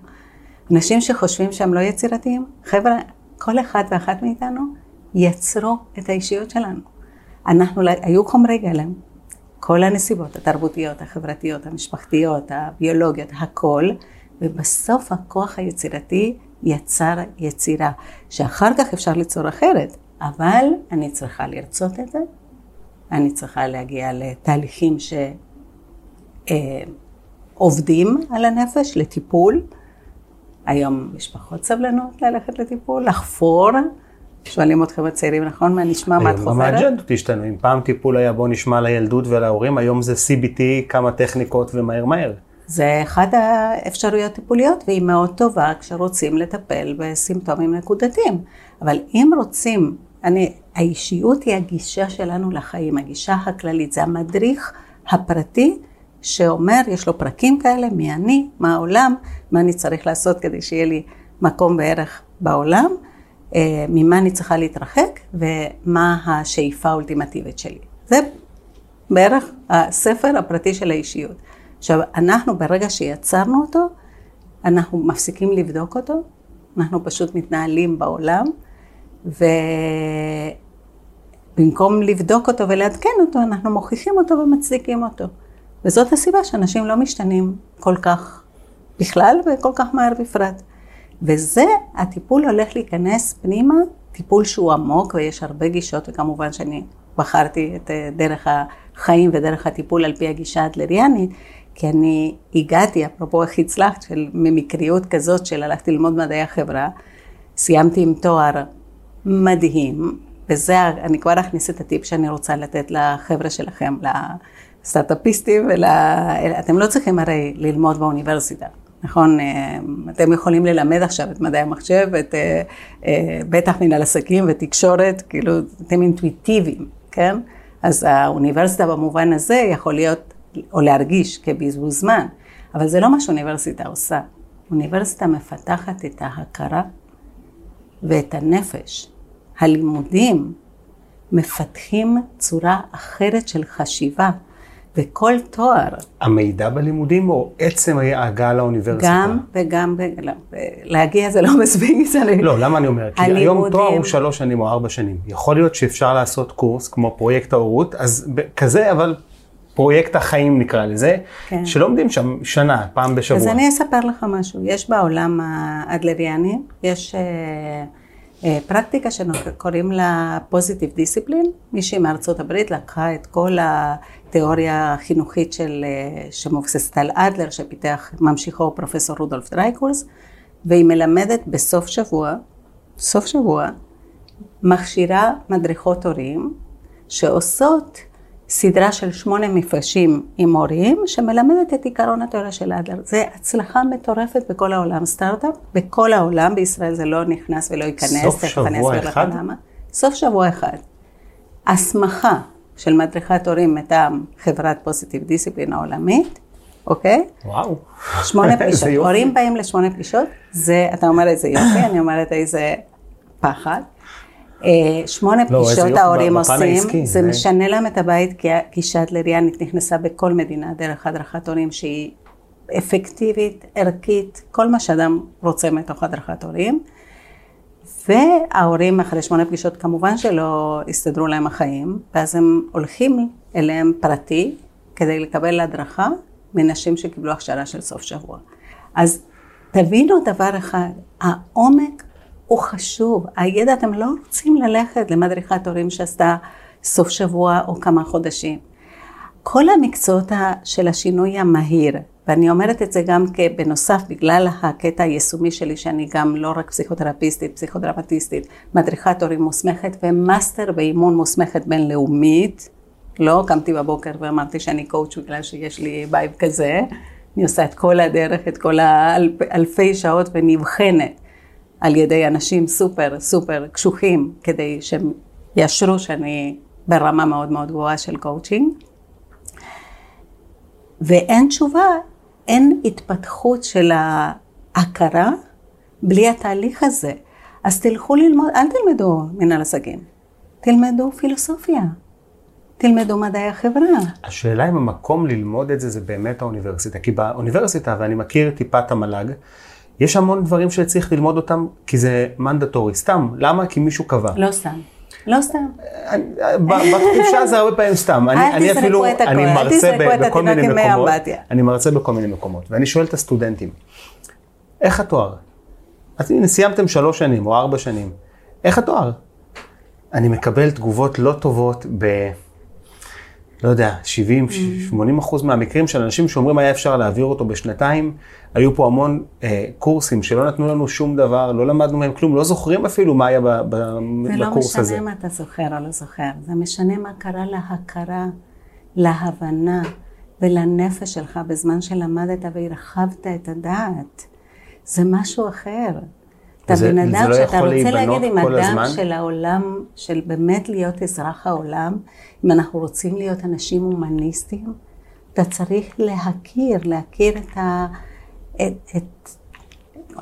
A: אנשים שחושבים שהם לא יצירתיים, חבר'ה, כל אחד ואחת מאיתנו יצרו את האישיות שלנו. אנחנו, היו חומרי גלם, כל הנסיבות התרבותיות, החברתיות, המשפחתיות, הביולוגיות, הכל, ובסוף הכוח היצירתי יצר יצירה, שאחר כך אפשר ליצור אחרת, אבל אני צריכה לרצות את זה, אני צריכה להגיע לתהליכים שעובדים על הנפש, לטיפול. היום יש פחות סבלנות ללכת לטיפול, לחפור. שואלים אתכם הצעירים, נכון? מה נשמע, מה את
B: היום גם? האג'נדות השתנו. אם פעם טיפול היה בוא נשמע לילדות ולהורים, היום זה CBT, כמה טכניקות ומהר מהר.
A: זה אחת האפשרויות טיפוליות, והיא מאוד טובה כשרוצים לטפל בסימפטומים נקודתיים. אבל אם רוצים, אני, האישיות היא הגישה שלנו לחיים, הגישה הכללית, זה המדריך הפרטי שאומר, יש לו פרקים כאלה, מי אני, מה העולם, מה אני צריך לעשות כדי שיהיה לי מקום וערך בעולם, ממה אני צריכה להתרחק ומה השאיפה האולטימטיבית שלי. זה בערך הספר הפרטי של האישיות. עכשיו, אנחנו ברגע שיצרנו אותו, אנחנו מפסיקים לבדוק אותו, אנחנו פשוט מתנהלים בעולם, ובמקום לבדוק אותו ולעדכן אותו, אנחנו מוכיחים אותו ומצדיקים אותו. וזאת הסיבה שאנשים לא משתנים כל כך בכלל וכל כך מהר בפרט. וזה, הטיפול הולך להיכנס פנימה, טיפול שהוא עמוק ויש הרבה גישות, וכמובן שאני בחרתי את אה, דרך החיים ודרך הטיפול על פי הגישה האדלריאנית, כי אני הגעתי, אפרופו איך הצלחת, של ממקריות כזאת של הלכתי ללמוד מדעי החברה, סיימתי עם תואר מדהים, וזה, אני כבר אכניס את הטיפ שאני רוצה לתת לחבר'ה שלכם, לסטארט-אפיסטים, ול... אתם לא צריכים הרי ללמוד באוניברסיטה. נכון, אה, אתם יכולים ללמד עכשיו את מדעי המחשב, את אה, אה, בטח מנהל עסקים ותקשורת, כאילו, אתם אינטואיטיביים, כן? אז האוניברסיטה במובן הזה יכול להיות, או להרגיש כבזבוז זמן, אבל זה לא מה שאוניברסיטה עושה. אוניברסיטה מפתחת את ההכרה ואת הנפש. הלימודים מפתחים צורה אחרת של חשיבה, וכל תואר,
B: המידע בלימודים או עצם ההגעה לאוניברסיטה?
A: גם וגם, לא, להגיע זה לא [laughs] מספיק,
B: לא, למה אני אומר? כי היום תואר הוא שלוש שנים או ארבע שנים. יכול להיות שאפשר לעשות קורס כמו פרויקט ההורות, אז כזה, אבל פרויקט החיים נקרא לזה,
A: כן.
B: שלומדים שם שנה, פעם בשבוע.
A: אז אני אספר לך משהו. יש בעולם האדלריאני, יש אה, פרקטיקה שקוראים לה Positive Discipline. מישהי מארצות הברית לקחה את כל התיאוריה החינוכית של, אה, שמבוססת על אדלר, שפיתח ממשיכו פרופסור רודולף דרייקולס, והיא מלמדת בסוף שבוע, סוף שבוע, מכשירה מדריכות הורים שעושות סדרה של שמונה מפגשים עם הורים שמלמדת את עיקרון התיאוריה של אדלר. זה הצלחה מטורפת בכל העולם. סטארט-אפ, בכל העולם, בישראל זה לא נכנס ולא ייכנס.
B: סוף שבוע אחד?
A: סוף שבוע אחד. הסמכה של מדריכת הורים מטעם חברת פוזיטיב דיסציפלין העולמית, אוקיי?
B: וואו.
A: שמונה [laughs] פגישות. הורים באים לשמונה פגישות, זה, אתה אומר איזה יופי, אני אומרת איזה פחד. אה, שמונה
B: לא,
A: פגישות ההורים עושים,
B: העסקי,
A: זה
B: זה-
A: משנה להם את הבית, כי הגישה האדלריאנית נכנסה בכל מדינה דרך הדרכת הורים שהיא אפקטיבית, ערכית, כל מה שאדם רוצה מתוך הדרכת הורים. וההורים אחרי שמונה פגישות כמובן שלא הסתדרו להם החיים, ואז הם הולכים אליהם פרטי כדי לקבל הדרכה מנשים שקיבלו הכשרה של סוף שבוע. אז תבינו דבר אחד, העומק הוא חשוב. הידע, אתם לא רוצים ללכת למדריכת הורים שעשתה סוף שבוע או כמה חודשים. כל המקצועות של השינוי המהיר, ואני אומרת את זה גם בנוסף, בגלל הקטע היישומי שלי, שאני גם לא רק פסיכותרפיסטית, פסיכודרמטיסטית, מדריכת הורים מוסמכת ומאסטר באימון מוסמכת בינלאומית. לא קמתי בבוקר ואמרתי שאני coach בגלל שיש לי vibe כזה. אני עושה את כל הדרך, את כל האלפי שעות ונבחנת על ידי אנשים סופר סופר קשוחים, כדי שהם יאשרו שאני ברמה מאוד מאוד גבוהה של קואוצ'ינג. ואין תשובה, אין התפתחות של ההכרה בלי התהליך הזה. אז תלכו ללמוד, אל תלמדו מנהל עסקים, תלמדו פילוסופיה, תלמדו מדעי החברה.
B: השאלה אם המקום ללמוד את זה זה באמת האוניברסיטה, כי באוניברסיטה, ואני מכיר טיפה את המל"ג, יש המון דברים שצריך ללמוד אותם, כי זה מנדטורי. סתם, למה? כי מישהו קבע.
A: לא סתם. לא סתם.
B: בחופשה זה הרבה פעמים סתם.
A: אל תזרקו את הכל, אל תזרקו את התינוק עם מי אמבטיה.
B: אני מרצה בכל מיני מקומות, ואני שואל את הסטודנטים, איך התואר? אז הנה, סיימתם שלוש שנים או ארבע שנים, איך התואר? אני מקבל תגובות לא טובות ב... לא יודע, 70, 80 אחוז מהמקרים של אנשים שאומרים היה אפשר להעביר אותו בשנתיים. היו פה המון אה, קורסים שלא נתנו לנו שום דבר, לא למדנו מהם כלום, לא זוכרים אפילו מה היה ב, ב, בקורס הזה.
A: זה לא משנה מה אתה זוכר או לא זוכר, זה משנה מה קרה להכרה, להבנה ולנפש שלך בזמן שלמדת והרחבת את הדעת. זה משהו אחר. אתה בן אדם
B: לא
A: שאתה רוצה להגיד עם אדם של העולם, של באמת להיות אזרח העולם, אם אנחנו רוצים להיות אנשים הומניסטים, אתה צריך להכיר, להכיר את, ה, את, את,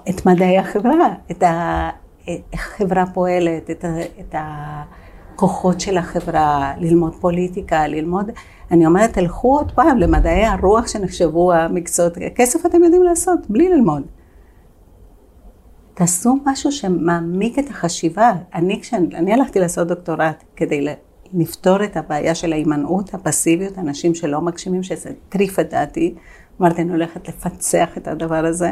A: את מדעי החברה, את ה, איך החברה פועלת, את, ה, את הכוחות של החברה, ללמוד פוליטיקה, ללמוד, אני אומרת, תלכו עוד פעם למדעי הרוח שנחשבו המקצועות, כסף אתם יודעים לעשות, בלי ללמוד. תעשו משהו שמעמיק את החשיבה. אני, כשאני הלכתי לעשות דוקטורט כדי לפתור את הבעיה של ההימנעות, הפסיביות, אנשים שלא מגשימים, שזה טריף את דעתי, אמרתי, אני הולכת לפצח את הדבר הזה,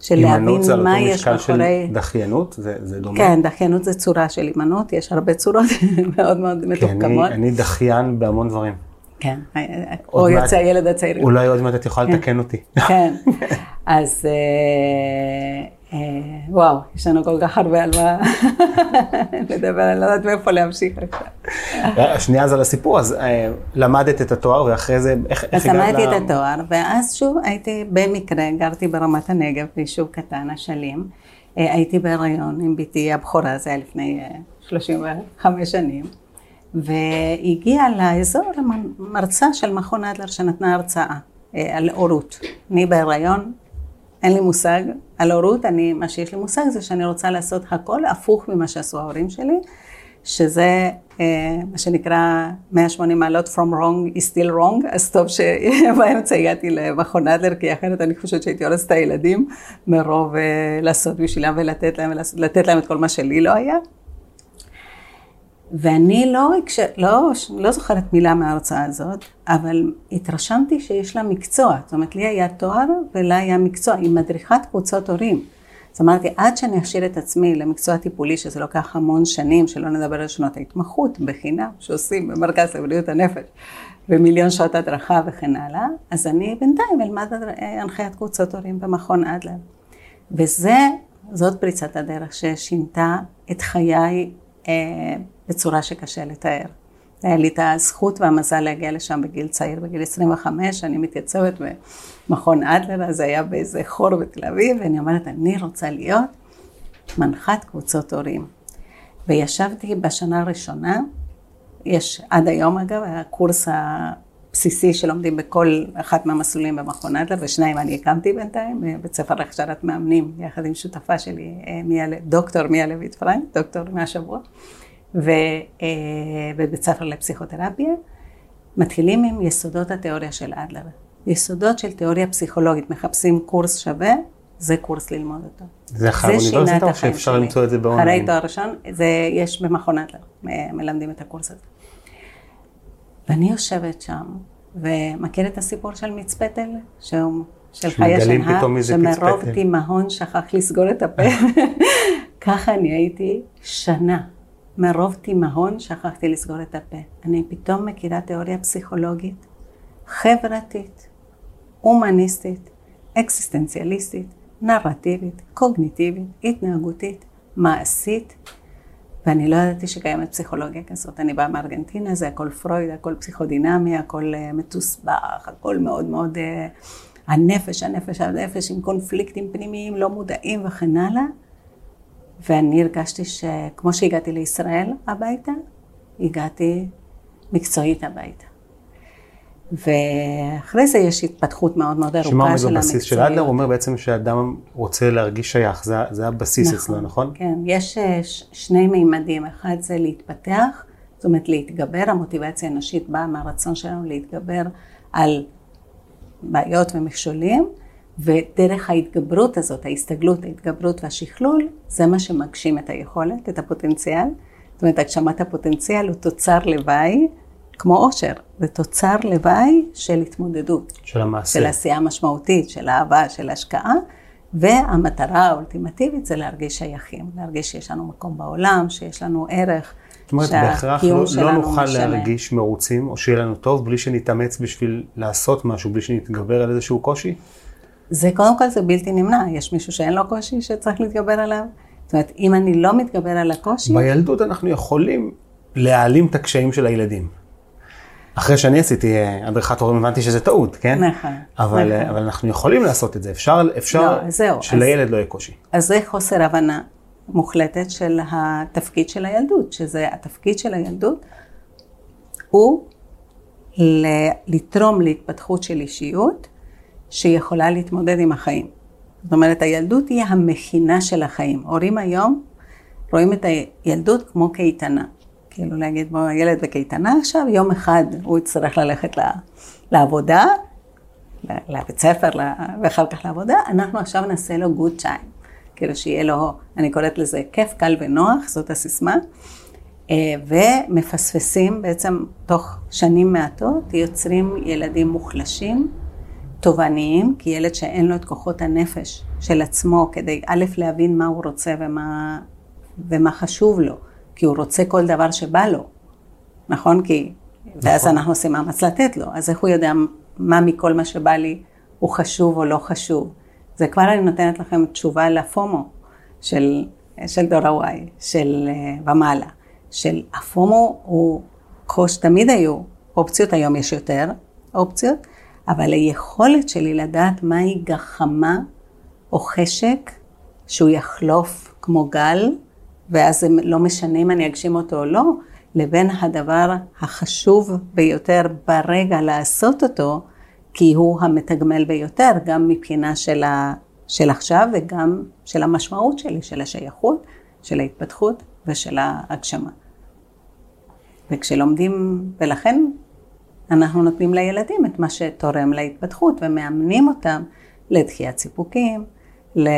A: של להבין מה יש מאחורי...
B: הימנעות זה על אותו משקל של דחיינות? זה, זה דומה?
A: כן, דחיינות זה צורה של הימנעות, יש הרבה צורות [laughs] מאוד מאוד מתוחכמות.
B: כי אני, אני דחיין בהמון דברים.
A: כן, או יוצא הילד הצעיר.
B: אולי עוד מעט את יכולה כן. לתקן אותי.
A: כן, [laughs] אז אה, אה, וואו, יש לנו כל כך הרבה על מה [laughs] לדבר, אני לא יודעת מאיפה להמשיך עכשיו.
B: אה, שנייה אז על הסיפור, אז למדת את התואר ואחרי זה, איך
A: הגעת ל... אז למדתי את התואר, ואז שוב הייתי במקרה, גרתי ברמת הנגב, ביישוב קטן, אשלים. הייתי בהיריון עם בתי הבכורה, זה היה לפני 35 שנים. והגיעה לאזור מרצה של מכון אדלר שנתנה הרצאה אה, על הורות. אני בהיריון, אין לי מושג על הורות, אני, מה שיש לי מושג זה שאני רוצה לעשות הכל הפוך ממה שעשו ההורים שלי, שזה אה, מה שנקרא 180 מעלות from wrong is still wrong, אז טוב שבאמצע הגעתי למכון אדלר, כי אחרת אני חושבת שהייתי הורסת את הילדים מרוב אה, לעשות בשבילם ולתת להם, לתת להם את כל מה שלי לא היה. ואני לא, לא, לא זוכרת מילה מההרצאה הזאת, אבל התרשמתי שיש לה מקצוע. זאת אומרת, לי היה תואר ולה היה מקצוע, היא מדריכת קבוצות הורים. אז אמרתי, עד שאני אכשיר את עצמי למקצוע טיפולי, שזה לוקח המון שנים, שלא נדבר על שנות ההתמחות בחינם, שעושים במרכז לבריאות הנפש, ומיליון שעות הדרכה וכן הלאה, אז אני בינתיים אלמד הנחיית קבוצות הורים במכון אדלר. וזה, זאת פריצת הדרך ששינתה את חיי אה, בצורה שקשה לתאר. היה לי את הזכות והמזל להגיע לשם בגיל צעיר, בגיל 25, אני מתייצבת במכון אדלר, אז היה באיזה חור בתל אביב, ואני אומרת, אני רוצה להיות מנחת קבוצות הורים. וישבתי בשנה הראשונה, יש עד היום אגב, הקורס הבסיסי שלומדים בכל אחת מהמסלולים במכון אדלר, ושניים אני הקמתי בינתיים, בית ספר להכשרת מאמנים, יחד עם שותפה שלי, אה, דוקטור מיה לויט פרנק, דוקטור מהשבוע. ובבית ספר לפסיכותרפיה, מתחילים עם יסודות התיאוריה של אדלר. יסודות של תיאוריה פסיכולוגית, מחפשים קורס שווה, זה קורס ללמוד אותו.
B: זה אחרי האוניברסיטה או שאפשר למצוא את זה באונליין?
A: אחרי תואר ראשון, זה יש במכון אדלר, מלמדים את הקורס הזה. ואני יושבת שם, ומכיר את הסיפור של מצפתל, שהוא של חיה שנהר, שמרוב תימהון שכח לסגור את הפה. [laughs] ככה אני הייתי שנה. מרוב תימהון שכחתי לסגור את הפה. אני פתאום מכירה תיאוריה פסיכולוגית, חברתית, הומניסטית, אקסיסטנציאליסטית, נרטיבית, קוגניטיבית, התנהגותית, מעשית, ואני לא ידעתי שקיימת פסיכולוגיה כזאת. אני באה מארגנטינה, זה הכל פרויד, הכל פסיכודינמי, הכל uh, מתוסבך, הכל מאוד מאוד... Uh, הנפש, הנפש, הנפש, עם קונפליקטים פנימיים לא מודעים וכן הלאה. ואני הרגשתי שכמו שהגעתי לישראל הביתה, הגעתי מקצועית הביתה. ואחרי זה יש התפתחות מאוד מאוד ארוכה של המקצועיות.
B: שמה עומד בבסיס של אדלר? הוא אומר בעצם שאדם רוצה להרגיש שייך, זה, זה הבסיס נכון, אצלו, נכון?
A: כן, יש אה, שני מימדים, אחד זה להתפתח, זאת אומרת להתגבר, המוטיבציה הנשית באה מהרצון שלנו להתגבר על בעיות ומכשולים, ודרך ההתגברות הזאת, ההסתגלות, ההתגברות והשכלול, זה מה שמגשים את היכולת, את הפוטנציאל. זאת אומרת, הגשמת הפוטנציאל הוא תוצר לוואי, כמו אושר, זה תוצר לוואי של התמודדות.
B: של המעשה.
A: של עשייה משמעותית, של אהבה, של השקעה, והמטרה האולטימטיבית זה להרגיש שייכים, להרגיש שיש לנו מקום בעולם, שיש לנו ערך.
B: זאת אומרת, בהכרח לא, לא נוכל משנה. להרגיש מרוצים, או שיהיה לנו טוב, בלי שנתאמץ בשביל לעשות משהו, בלי שנתגבר על איזשהו קושי?
A: זה קודם כל זה בלתי נמנע, יש מישהו שאין לו קושי שצריך להתגבר עליו? זאת אומרת, אם אני לא מתגבר על הקושי...
B: בילדות אנחנו יכולים להעלים את הקשיים של הילדים. אחרי שאני עשיתי אה, הדרכת הורים הבנתי שזה טעות, כן?
A: נכון.
B: אבל,
A: נכון.
B: אבל אנחנו יכולים לעשות את זה, אפשר, אפשר
A: לא, זהו,
B: שלילד
A: אז,
B: לא יהיה קושי.
A: אז זה חוסר הבנה מוחלטת של התפקיד של הילדות, שזה התפקיד של הילדות הוא לתרום להתפתחות של אישיות שיכולה להתמודד עם החיים. זאת אומרת, הילדות היא המכינה של החיים. הורים היום רואים את הילדות כמו קייטנה. כאילו להגיד, בוא, ילד בקייטנה עכשיו, יום אחד הוא יצטרך ללכת לעבודה, לבית ספר, ואחר כך לעבודה, אנחנו עכשיו נעשה לו גוד טיים. כאילו שיהיה לו, אני קוראת לזה כיף, קל ונוח, זאת הסיסמה. אה, ומפספסים בעצם תוך שנים מעטות, יוצרים ילדים מוחלשים, תובעניים, כי ילד שאין לו את כוחות הנפש של עצמו, כדי א', להבין מה הוא רוצה ומה, ומה חשוב לו, כי הוא רוצה כל דבר שבא לו, נכון? כי... נכון. ואז אנחנו עושים מאמץ לתת לו, אז איך הוא יודע מה מכל מה שבא לי הוא חשוב או לא חשוב? זה כבר אני נותנת לכם תשובה לפומו של, של דור ה-Y, של uh, ומעלה, של הפומו הוא קוש, תמיד היו אופציות, היום יש יותר אופציות, אבל היכולת שלי לדעת מהי גחמה או חשק שהוא יחלוף כמו גל, ואז זה לא משנה אם אני אגשים אותו או לא, לבין הדבר החשוב ביותר ברגע לעשות אותו, כי הוא המתגמל ביותר, גם מבחינה של, ה, של עכשיו וגם של המשמעות שלי, של השייכות, של ההתפתחות ושל ההגשמה. וכשלומדים, ולכן אנחנו נותנים לילדים את מה שתורם להתפתחות ומאמנים אותם לדחיית סיפוקים, ל...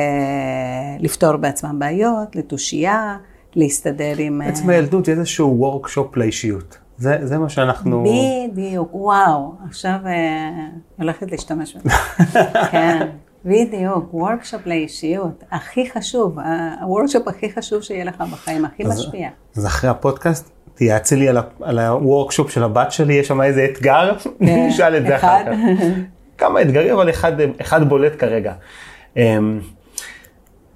A: לפתור בעצמם בעיות, לתושייה, להסתדר עם...
B: בעצם בילדות זה איזשהו workshop לאישיות. זה, זה מה שאנחנו...
A: בדיוק, וואו, עכשיו אה, הולכת להשתמש בזה. [laughs] כן, בדיוק, workshop לאישיות, הכי חשוב, ה workshop הכי חשוב שיהיה לך בחיים, הכי אז, משפיע.
B: אז אחרי הפודקאסט, תייעצי לי על, על ה workshop של הבת שלי, יש שם איזה אתגר,
A: כן, [laughs]
B: נשאל את זה אחר כך. כמה אתגרים, אבל אחד, אחד בולט כרגע. אמ,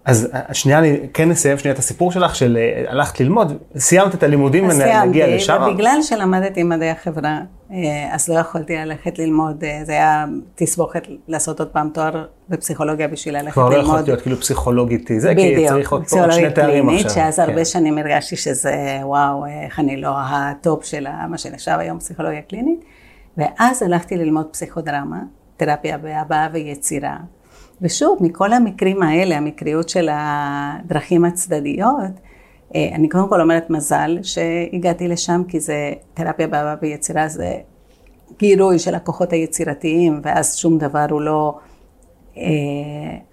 B: אז שנייה, אני כן נסיים שנייה את הסיפור שלך, של אה, הלכת ללמוד, סיימת את הלימודים ונגיע לשם.
A: סיימתי, ובגלל שלמדתי מדעי החברה, אה, אז לא יכולתי ללכת ללמוד, אה, זה היה תסבוכת לעשות עוד פעם תואר בפסיכולוגיה בשביל ללכת ללמוד.
B: כבר לא יכולת להיות כאילו פסיכולוגית, זה כי צריך עוד פה שני תארים עכשיו.
A: שאז הרבה כן. שנים הרגשתי שזה, וואו, איך אני לא הטופ של מה שנחשב היום פסיכולוגיה קלינית. ואז הלכתי ללמוד פסיכודרמה, תרפיה בהבעה ויצירה. ושוב, מכל המקרים האלה, המקריות של הדרכים הצדדיות, אה, אני קודם כל אומרת מזל שהגעתי לשם, כי זה תרפיה באהבה ויצירה, זה גירוי של הכוחות היצירתיים, ואז שום דבר הוא לא, אה,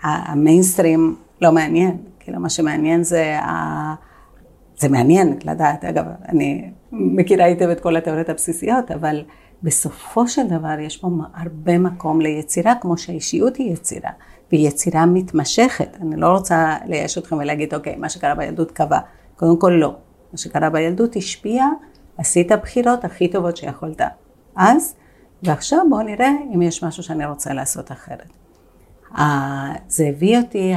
A: המיינסטרים לא מעניין, כאילו מה שמעניין זה, ה, זה מעניין לדעת, אגב, אני מכירה היטב את כל התיאוריות הבסיסיות, אבל בסופו של דבר יש פה הרבה מקום ליצירה, כמו שהאישיות היא יצירה. והיא יצירה מתמשכת. אני לא רוצה לייאש אתכם ולהגיד, אוקיי, מה שקרה בילדות קבע. קודם כל לא. מה שקרה בילדות השפיע, עשית בחירות הכי טובות שיכולת אז, ועכשיו בואו נראה אם יש משהו שאני רוצה לעשות אחרת. זה הביא אותי,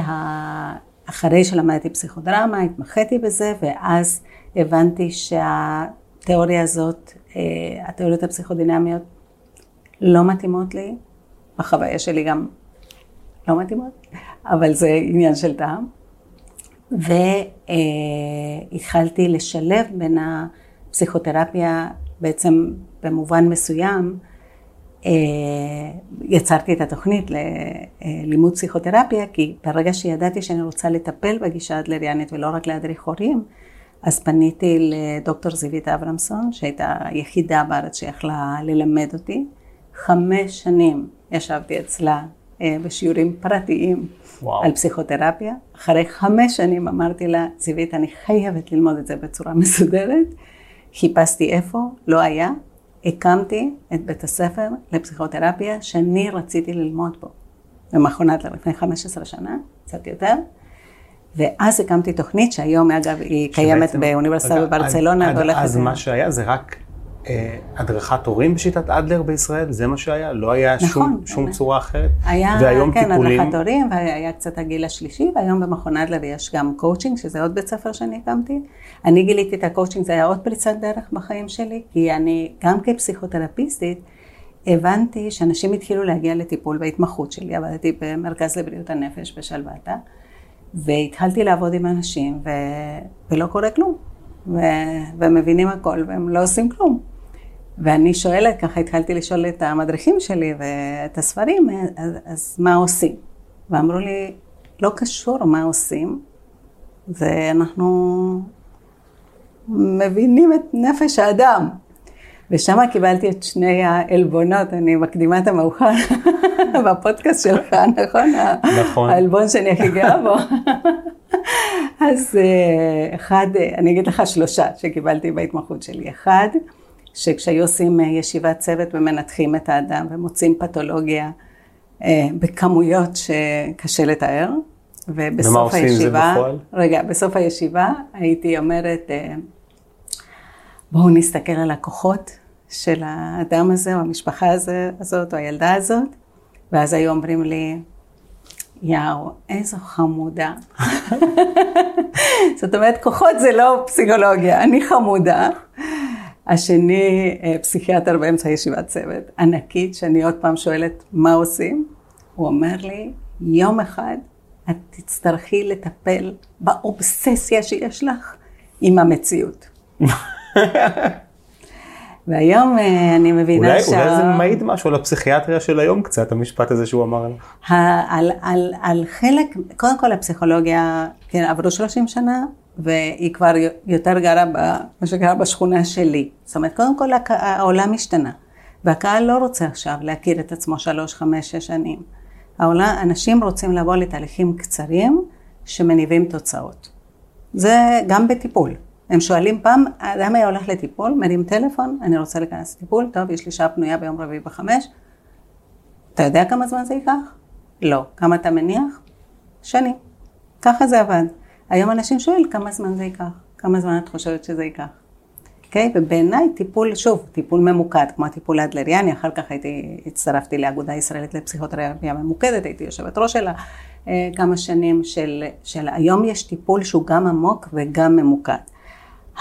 A: אחרי שלמדתי פסיכודרמה, התמחיתי בזה, ואז הבנתי שהתיאוריה הזאת, אה, התיאוריות הפסיכודינמיות לא מתאימות לי. בחוויה שלי גם לא מתאימות, אבל זה עניין של טעם. והתחלתי לשלב בין הפסיכותרפיה בעצם במובן מסוים, אה, יצרתי את התוכנית ללימוד פסיכותרפיה, כי ברגע שידעתי שאני רוצה לטפל בגישה האדלריאנית ולא רק להדריך הורים, אז פניתי לדוקטור זיווית אברמסון, שהייתה היחידה בארץ שיכלה ללמד אותי. חמש שנים ישבתי אצלה אה, בשיעורים פרטיים וואו. על פסיכותרפיה. אחרי חמש שנים אמרתי לה, זיווית, אני חייבת ללמוד את זה בצורה מסודרת. חיפשתי איפה, לא היה. הקמתי את בית הספר לפסיכותרפיה שאני רציתי ללמוד בו. במכון אדלר לפני 15 שנה, קצת יותר. ואז הקמתי תוכנית שהיום אגב היא קיימת באוניברסיטה בברצלונה
B: והולכת... אז מה שהיה זה רק אה, הדרכת הורים בשיטת אדלר בישראל? זה מה שהיה? לא היה נכון, שום, שום צורה אחרת?
A: היה, והיום כן, טיפולים... הדרכת הורים, והיה קצת הגיל השלישי, והיום במכון אדלר יש גם קואוצ'ינג, שזה עוד בית ספר שאני הקמתי. אני גיליתי את הקואוצ'ינג, זה היה עוד פריצת דרך בחיים שלי, כי אני, גם כפסיכותרפיסטית, הבנתי שאנשים התחילו להגיע לטיפול בהתמחות שלי, עבדתי במרכז לבריאות הנפש בשלוותה, והתחלתי לעבוד עם אנשים, ו... ולא קורה כלום. ו... ומבינים הכל, והם לא עושים כלום. ואני שואלת, ככה התחלתי לשאול את המדריכים שלי ואת הספרים, אז, אז מה עושים? ואמרו לי, לא קשור מה עושים, ואנחנו מבינים את נפש האדם. ושם קיבלתי את שני העלבונות, אני מקדימה את המאוחר [laughs] בפודקאסט שלך, נכון? נכון. העלבון שאני הכי גאה בו. [laughs] אז אה, אחד, אני אגיד לך שלושה שקיבלתי בהתמחות שלי. אחד, שכשהיו עושים אה, ישיבת צוות ומנתחים את האדם ומוצאים פתולוגיה אה, בכמויות שקשה לתאר.
B: ובסוף ומה עושים הישיבה, זה בפועל?
A: רגע, בסוף הישיבה הייתי אומרת, אה, בואו נסתכל על הכוחות של האדם הזה, או המשפחה הזאת, או הילדה הזאת, ואז היו אומרים לי, יאו, איזו חמודה. [laughs] זאת אומרת, כוחות זה לא פסיכולוגיה, אני חמודה. השני, אה, פסיכיאטר באמצע ישיבת צוות, ענקית, שאני עוד פעם שואלת, מה עושים? הוא אומר לי, יום אחד את תצטרכי לטפל באובססיה שיש לך עם המציאות. [laughs] והיום אה, אני מבינה
B: אולי, שה... אולי זה מעיד משהו על הפסיכיאטריה של היום קצת, המשפט הזה שהוא אמר לך.
A: על, על, על חלק, קודם כל הפסיכולוגיה, כן, עברו 30 שנה, והיא כבר יותר גרה במה שקרה בשכונה שלי. זאת אומרת, קודם כל העולם השתנה, והקהל לא רוצה עכשיו להכיר את עצמו שלוש, חמש, שש שנים. העולם, אנשים רוצים לבוא לתהליכים קצרים שמניבים תוצאות. זה גם בטיפול. הם שואלים פעם, האדם היה הולך לטיפול, מרים טלפון, אני רוצה להיכנס לטיפול, טוב, יש לי שעה פנויה ביום רביעי בחמש. אתה יודע כמה זמן זה ייקח? לא. כמה אתה מניח? שנים. ככה זה עבד. היום אנשים שואל כמה זמן זה ייקח, כמה זמן את חושבת שזה ייקח. אוקיי? Okay? ובעיניי טיפול, שוב, טיפול ממוקד, כמו הטיפול האדלריאני, אחר כך הייתי, הצטרפתי לאגודה ישראלית לפסיכותרפיה ממוקדת, הייתי יושבת ראש שלה אה, כמה שנים, של, של היום יש טיפול שהוא גם עמוק וגם ממוקד.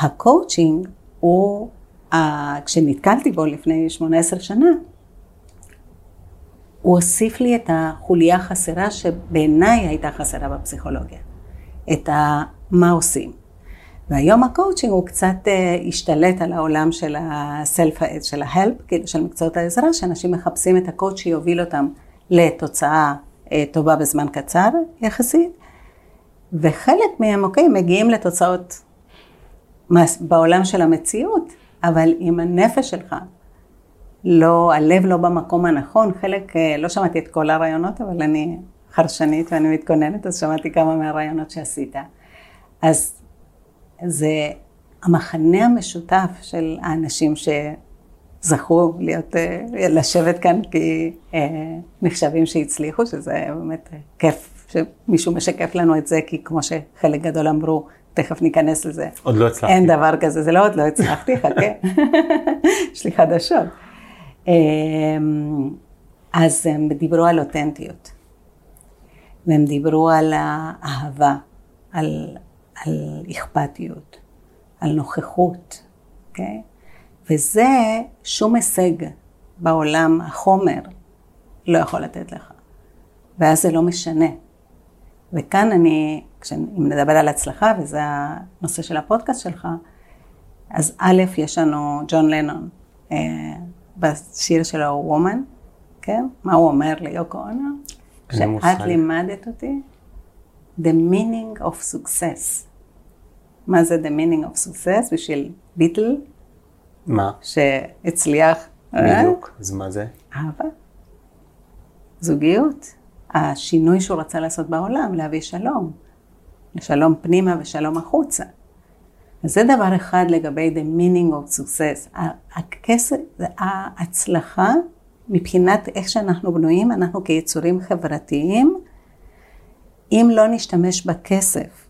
A: הקואוצ'ינג הוא, אה, כשנתקלתי בו לפני 18 שנה, הוא הוסיף לי את החוליה החסרה שבעיניי הייתה חסרה בפסיכולוגיה. את ה, מה עושים. והיום הקואוצ'ינג הוא קצת אה, השתלט על העולם של ה-self, של ה-help, כאילו של מקצועות העזרה, שאנשים מחפשים את הקואוצ' שיוביל אותם לתוצאה uh, טובה בזמן קצר יחסית, וחלק מהם, אוקיי, מגיעים לתוצאות בעולם של המציאות, אבל אם הנפש שלך לא, הלב לא במקום הנכון, חלק, uh, לא שמעתי את כל הרעיונות, אבל אני חרשנית ואני מתכוננת, אז שמעתי כמה מהרעיונות שעשית. אז זה המחנה המשותף של האנשים שזכו להיות, אה, לשבת כאן כי אה, נחשבים שהצליחו, שזה באמת כיף שמישהו משקף לנו את זה, כי כמו שחלק גדול אמרו, תכף ניכנס לזה.
B: עוד לא הצלחתי.
A: אין דבר כזה, זה לא עוד לא הצלחתי, חכה. [laughs] יש לי חדשות. אמ, אז הם דיברו על אותנטיות. והם דיברו על האהבה, על, על אכפתיות, על נוכחות, אוקיי? Okay? וזה שום הישג בעולם החומר לא יכול לתת לך. ואז זה לא משנה. וכאן אני, אם נדבר על הצלחה, וזה הנושא של הפודקאסט שלך, אז א', יש לנו ג'ון לנון אה, בשיר שלו, וומן, כן? מה הוא אומר ליוקו אונו? שאת לימדת אותי, the meaning of success. מה זה the meaning of success בשביל ביטל?
B: מה?
A: שהצליח.
B: אה? בדיוק, אז מה זה?
A: אהבה. זוגיות. השינוי שהוא רצה לעשות בעולם, להביא שלום. שלום פנימה ושלום החוצה. אז זה דבר אחד לגבי the meaning of success. הכסף, ההצלחה, מבחינת איך שאנחנו בנויים, אנחנו כיצורים חברתיים, אם לא נשתמש בכסף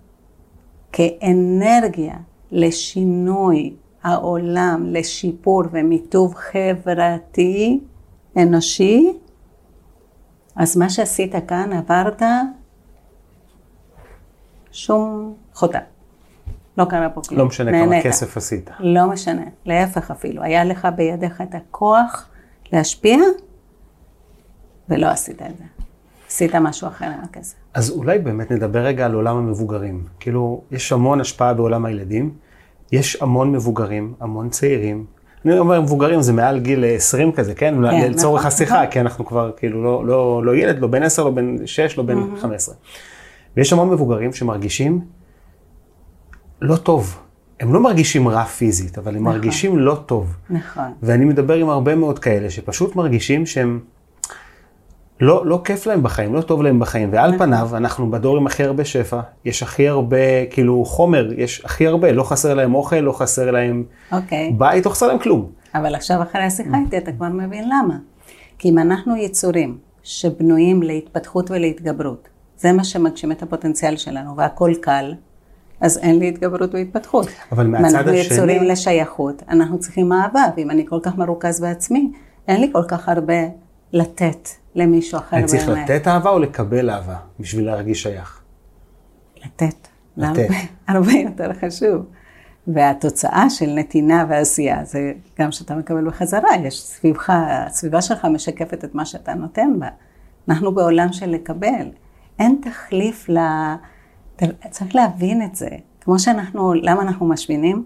A: כאנרגיה לשינוי העולם, לשיפור ומיטוב חברתי, אנושי, אז מה שעשית כאן, עברת שום חוטא. לא קרה פה כלום.
B: לא משנה נהנית. כמה כסף עשית.
A: לא משנה, להפך אפילו. היה לך בידיך את הכוח להשפיע, ולא עשית את זה. עשית משהו אחר עם הכסף.
B: אז אולי באמת נדבר רגע על עולם המבוגרים. כאילו, יש המון השפעה בעולם הילדים, יש המון מבוגרים, המון צעירים. אני אומר מבוגרים זה מעל גיל 20 כזה, כן? כן לצורך נכון, השיחה, נכון. כי אנחנו כבר כאילו לא, לא, לא ילד, לא בן 10, לא בן 6, לא בן mm-hmm. 15. ויש המון מבוגרים שמרגישים לא טוב. הם לא מרגישים רע פיזית, אבל הם נכון. מרגישים לא טוב.
A: נכון.
B: ואני מדבר עם הרבה מאוד כאלה שפשוט מרגישים שהם... לא, לא כיף להם בחיים, לא טוב להם בחיים, ועל נכון. פניו אנחנו בדור עם הכי הרבה שפע, יש הכי הרבה, כאילו חומר, יש הכי הרבה, לא חסר להם אוכל, לא חסר להם
A: אוקיי.
B: בית, לא חסר להם כלום.
A: אבל עכשיו אחרי השיחה איתי אתה כבר מבין למה. כי אם אנחנו יצורים שבנויים להתפתחות ולהתגברות, זה מה שמגשים את הפוטנציאל שלנו, והכל קל, אז אין לי התגברות והתפתחות.
B: אבל מהצד השני...
A: אנחנו יצורים לשייכות, אנחנו צריכים אהבה, ואם אני כל כך מרוכז בעצמי, אין לי כל כך הרבה לתת למישהו אחר
B: באמת. אני צריך לתת אהבה או לקבל אהבה בשביל להרגיש שייך?
A: לתת. לתת. [laughs] הרבה יותר חשוב. והתוצאה של נתינה ועשייה זה גם שאתה מקבל בחזרה, יש סביבך, הסביבה שלך משקפת את מה שאתה נותן בה. אנחנו בעולם של לקבל. אין תחליף ל... צריך להבין את זה. כמו שאנחנו, למה אנחנו משמינים?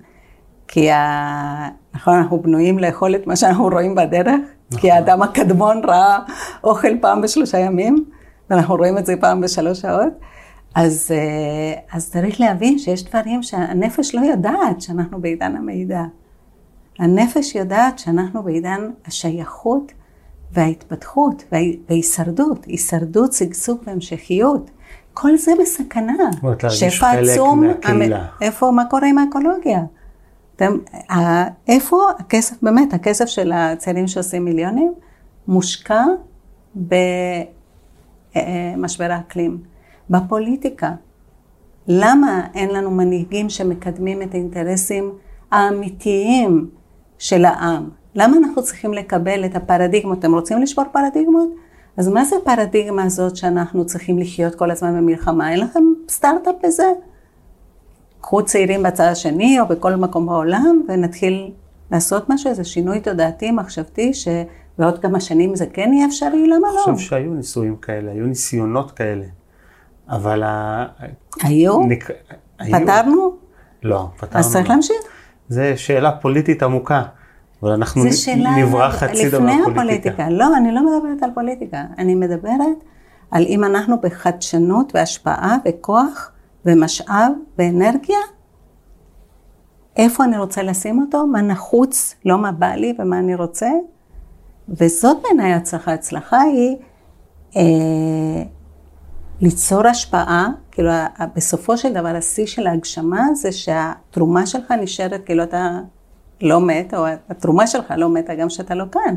A: כי ה... נכון, אנחנו בנויים לאכול את מה שאנחנו רואים בדרך, נכון. כי האדם הקדמון ראה אוכל פעם בשלושה ימים, ואנחנו רואים את זה פעם בשלוש שעות. אז, אה, אז צריך להבין שיש דברים שהנפש לא יודעת שאנחנו בעידן המידע. הנפש יודעת שאנחנו בעידן השייכות וההתפתחות וההישרדות, הישרדות, שגשוג והמשכיות. כל זה בסכנה.
B: שפע עצום,
A: איפה, מה קורה עם האקולוגיה? אתם, איפה הכסף, באמת, הכסף של הצעירים שעושים מיליונים, מושקע במשבר האקלים, בפוליטיקה. למה אין לנו מנהיגים שמקדמים את האינטרסים האמיתיים של העם? למה אנחנו צריכים לקבל את הפרדיגמות? אתם רוצים לשבור פרדיגמות? אז מה זה הפרדיגמה הזאת שאנחנו צריכים לחיות כל הזמן במלחמה? אין לכם סטארט-אפ בזה? קחו צעירים בצד השני או בכל מקום בעולם ונתחיל לעשות משהו, איזה שינוי תודעתי, מחשבתי, שבעוד כמה שנים זה כן יהיה אפשרי, למה לא?
B: אני חושב שהיו ניסויים כאלה, היו ניסיונות כאלה, אבל...
A: היו? נק... פתרנו?
B: לא, פתרנו.
A: אז צריך לא. להמשיך.
B: זו שאלה פוליטית עמוקה. אבל אנחנו נברח חצי
A: דבר פוליטיקה. לא, אני לא מדברת על פוליטיקה. אני מדברת על אם אנחנו בחדשנות והשפעה וכוח ומשאב ואנרגיה, איפה אני רוצה לשים אותו, מה נחוץ, לא מה בא לי ומה אני רוצה. וזאת בעיניי הצלחה. הצלחה היא אה, ליצור השפעה, כאילו בסופו של דבר השיא של ההגשמה זה שהתרומה שלך נשארת כאילו אתה לא מת, או התרומה שלך לא מתה גם כשאתה לא כאן.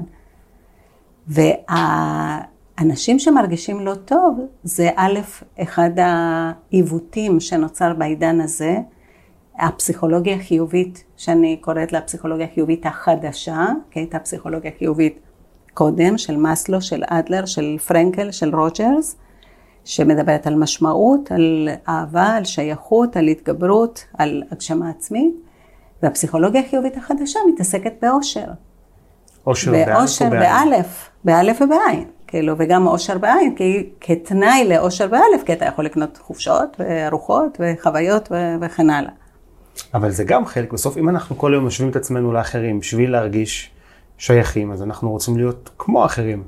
A: והאנשים שמרגישים לא טוב, זה א', אחד העיוותים שנוצר בעידן הזה, הפסיכולוגיה החיובית, שאני קוראת לה הפסיכולוגיה החיובית החדשה, כי הייתה פסיכולוגיה חיובית קודם, של מאסלו, של אדלר, של פרנקל, של רוג'רס, שמדברת על משמעות, על אהבה, על שייכות, על התגברות, על הגשמה עצמית. והפסיכולוגיה החיובית החדשה מתעסקת באושר.
B: אושר
A: באלף ובאלף, באלף ובעין, כאילו, וגם אושר בעין, כי כתנאי לאושר באלף, כי אתה יכול לקנות חופשות, וארוחות, וחוויות, ו- וכן הלאה.
B: אבל זה גם חלק, בסוף אם אנחנו כל היום משווים את עצמנו לאחרים בשביל להרגיש שייכים, אז אנחנו רוצים להיות כמו אחרים.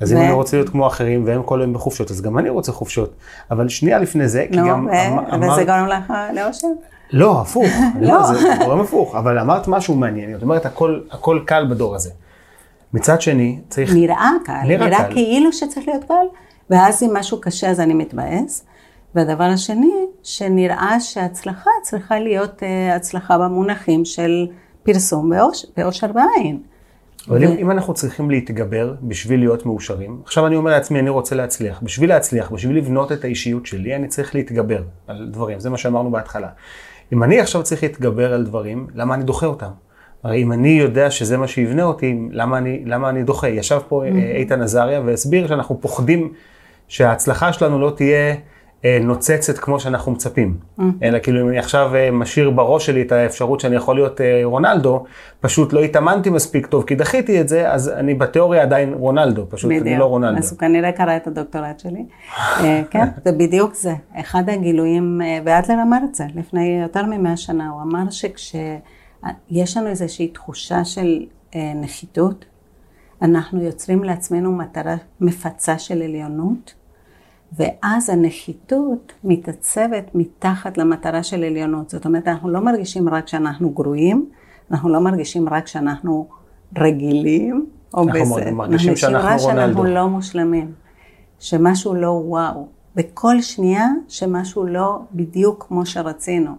B: אז
A: ו-
B: אם אני רוצה להיות כמו אחרים והם כל היום בחופשות, אז גם אני רוצה חופשות. אבל שנייה לפני זה, כי
A: נו,
B: גם
A: ו-
B: אמר-
A: וזה
B: אמרת-
A: גורם לך לאושר?
B: לא, הפוך. [laughs]
A: לא.
B: זה גורם הפוך, אבל אמרת משהו מעניין. זאת אומרת, הכל, הכל קל בדור הזה. מצד שני, צריך...
A: נראה קל,
B: נראה
A: נראה
B: קל.
A: כאילו שצריך להיות קל, ואז אם משהו קשה אז אני מתבאס. והדבר השני, שנראה שההצלחה צריכה להיות אה, הצלחה במונחים של פרסום ואוש- ואושר בעין.
B: אבל אם, אם אנחנו צריכים להתגבר בשביל להיות מאושרים, עכשיו אני אומר לעצמי, אני רוצה להצליח. בשביל להצליח, בשביל לבנות את האישיות שלי, אני צריך להתגבר על דברים. זה מה שאמרנו בהתחלה. אם אני עכשיו צריך להתגבר על דברים, למה אני דוחה אותם? הרי אם אני יודע שזה מה שיבנה אותי, למה אני, למה אני דוחה? ישב פה אה, איתן עזריה והסביר שאנחנו פוחדים שההצלחה שלנו לא תהיה נוצצת כמו שאנחנו מצפים. אלא כאילו אם אני עכשיו אה, משאיר בראש שלי את האפשרות שאני יכול להיות אה, רונלדו, פשוט לא התאמנתי מספיק טוב כי דחיתי את זה, אז אני בתיאוריה עדיין רונלדו, פשוט אני לא רונלדו.
A: אז הוא כנראה קרא את הדוקטורט שלי. אה, כן, זה בדיוק זה. אחד הגילויים, אה, ואדלר אמר את זה לפני יותר ממאה שנה, הוא אמר שכשיש לנו איזושהי תחושה של אה, נחיתות, אנחנו יוצרים לעצמנו מטרה מפצה של עליונות, ואז הנחיתות מתעצבת מתחת למטרה של עליונות. זאת אומרת, אנחנו לא מרגישים רק שאנחנו גרועים, אנחנו לא מרגישים רק שאנחנו רגילים, או
B: אנחנו
A: בסדר.
B: מרגישים שאנחנו רונלדו.
A: לא מושלמים, שמשהו לא וואו. בכל שנייה שמשהו לא בדיוק כמו שרצינו.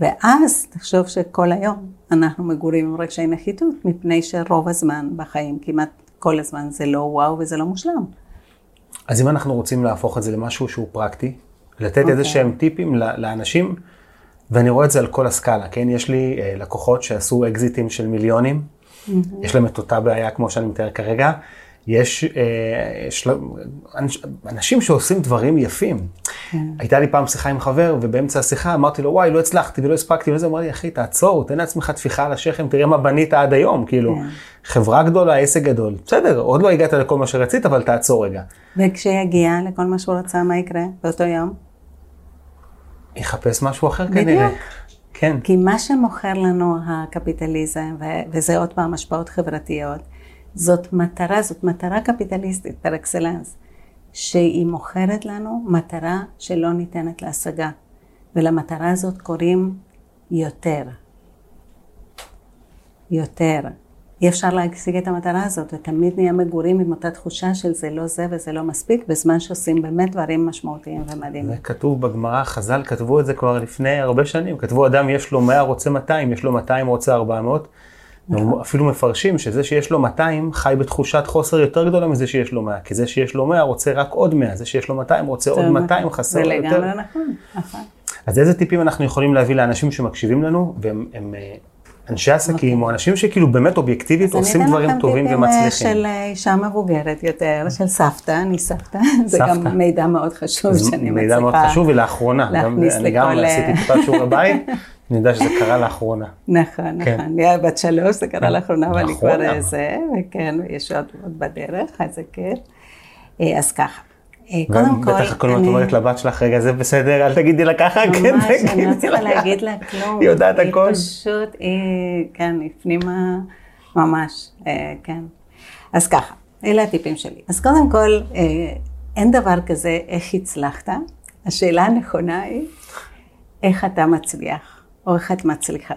A: ואז תחשוב שכל היום אנחנו מגורים עם רגשי נחיתות, מפני שרוב הזמן בחיים, כמעט כל הזמן זה לא וואו וזה לא מושלם.
B: אז אם אנחנו רוצים להפוך את זה למשהו שהוא פרקטי, לתת איזה
A: אוקיי.
B: שהם טיפים לאנשים, ואני רואה את זה על כל הסקאלה, כן? יש לי אה, לקוחות שעשו אקזיטים של מיליונים, יש להם את אותה בעיה כמו שאני מתאר כרגע. יש, אה, יש לה- אנש- אנשים שעושים דברים יפים.
A: כן.
B: הייתה לי פעם שיחה עם חבר, ובאמצע השיחה אמרתי לו, וואי, לא הצלחתי ולא הספקתי, וזה, אמר לי, אחי, תעצור, תן לעצמך טפיחה על השכם, תראה מה בנית עד היום, כאילו,
A: כן.
B: חברה גדולה, עסק גדול, בסדר, עוד לא הגעת לכל מה שרצית, אבל תעצור רגע.
A: וכשיגיע לכל מה שהוא רצה, מה יקרה באותו יום?
B: יחפש משהו אחר
A: בדיוק.
B: כנראה. כן.
A: כי מה שמוכר לנו הקפיטליזם, וזה עוד פעם השפעות חברתיות, זאת מטרה, זאת מטרה קפיטליסטית פר אקסלנס, שהיא מוכרת לנו מטרה שלא ניתנת להשגה, ולמטרה הזאת קוראים יותר. יותר. אי אפשר להשיג את המטרה הזאת, ותמיד נהיה מגורים עם אותה תחושה של זה לא זה וזה לא מספיק, בזמן שעושים באמת דברים משמעותיים ומדהימים.
B: זה כתוב בגמרא, חז"ל כתבו את זה כבר לפני הרבה שנים. כתבו אדם יש לו 100 רוצה 200, יש לו 200 רוצה 400.
A: נכון.
B: אפילו מפרשים שזה שיש לו 200 חי בתחושת חוסר יותר גדולה מזה שיש לו 100. כי זה שיש לו 100 רוצה רק עוד 100, זה שיש לו 200 רוצה עוד 200 חסר
A: זה
B: יותר.
A: לגמרי נכון, נכון.
B: אז איזה טיפים אנחנו יכולים להביא לאנשים שמקשיבים לנו, והם הם, אה, אנשי עסקים, או אנשים שכאילו באמת אובייקטיבית עושים דברים טובים
A: אוקיי. אז אני אתן לכם
B: ומצליחים.
A: טיפים של אה, אישה מבוגרת יותר, של סבתא, אני סבתא. [laughs] זה. גם מידע מאוד חשוב
B: זה
A: שאני
B: מידע מאוד
A: מצליחה.
B: חשוב, ולאחרונה, גם, אני גם עשיתי
A: אה,
B: טיפה שיעורי בית, [laughs] אני יודע שזה קרה לאחרונה.
A: נכון,
B: כן.
A: נכון. לי בת שלוש, זה קרה לאחרונה, אבל אני
B: לאחרונה.
A: כבר אה, זה, וכן, יש עוד בדרך, אז זה כיף. אה, אז ככה, אה, קודם כל,
B: בטח הכל
A: אני-
B: אומרת לבת שלך, רגע, זה בסדר, אל תגידי לה ככה, כן,
A: ממש, אני
B: תגידי
A: לא צריכה
B: לה
A: להגיד. לה כלום.
B: היא יודעת הכל.
A: היא פשוט, היא, כן, היא הפנימה ממש, כן. אז ככה, אלה הטיפים שלי. אז קודם כל, אין דבר כזה איך הצלחת. השאלה הנכונה היא, איך אתה מצליח, או איך את מצליחה.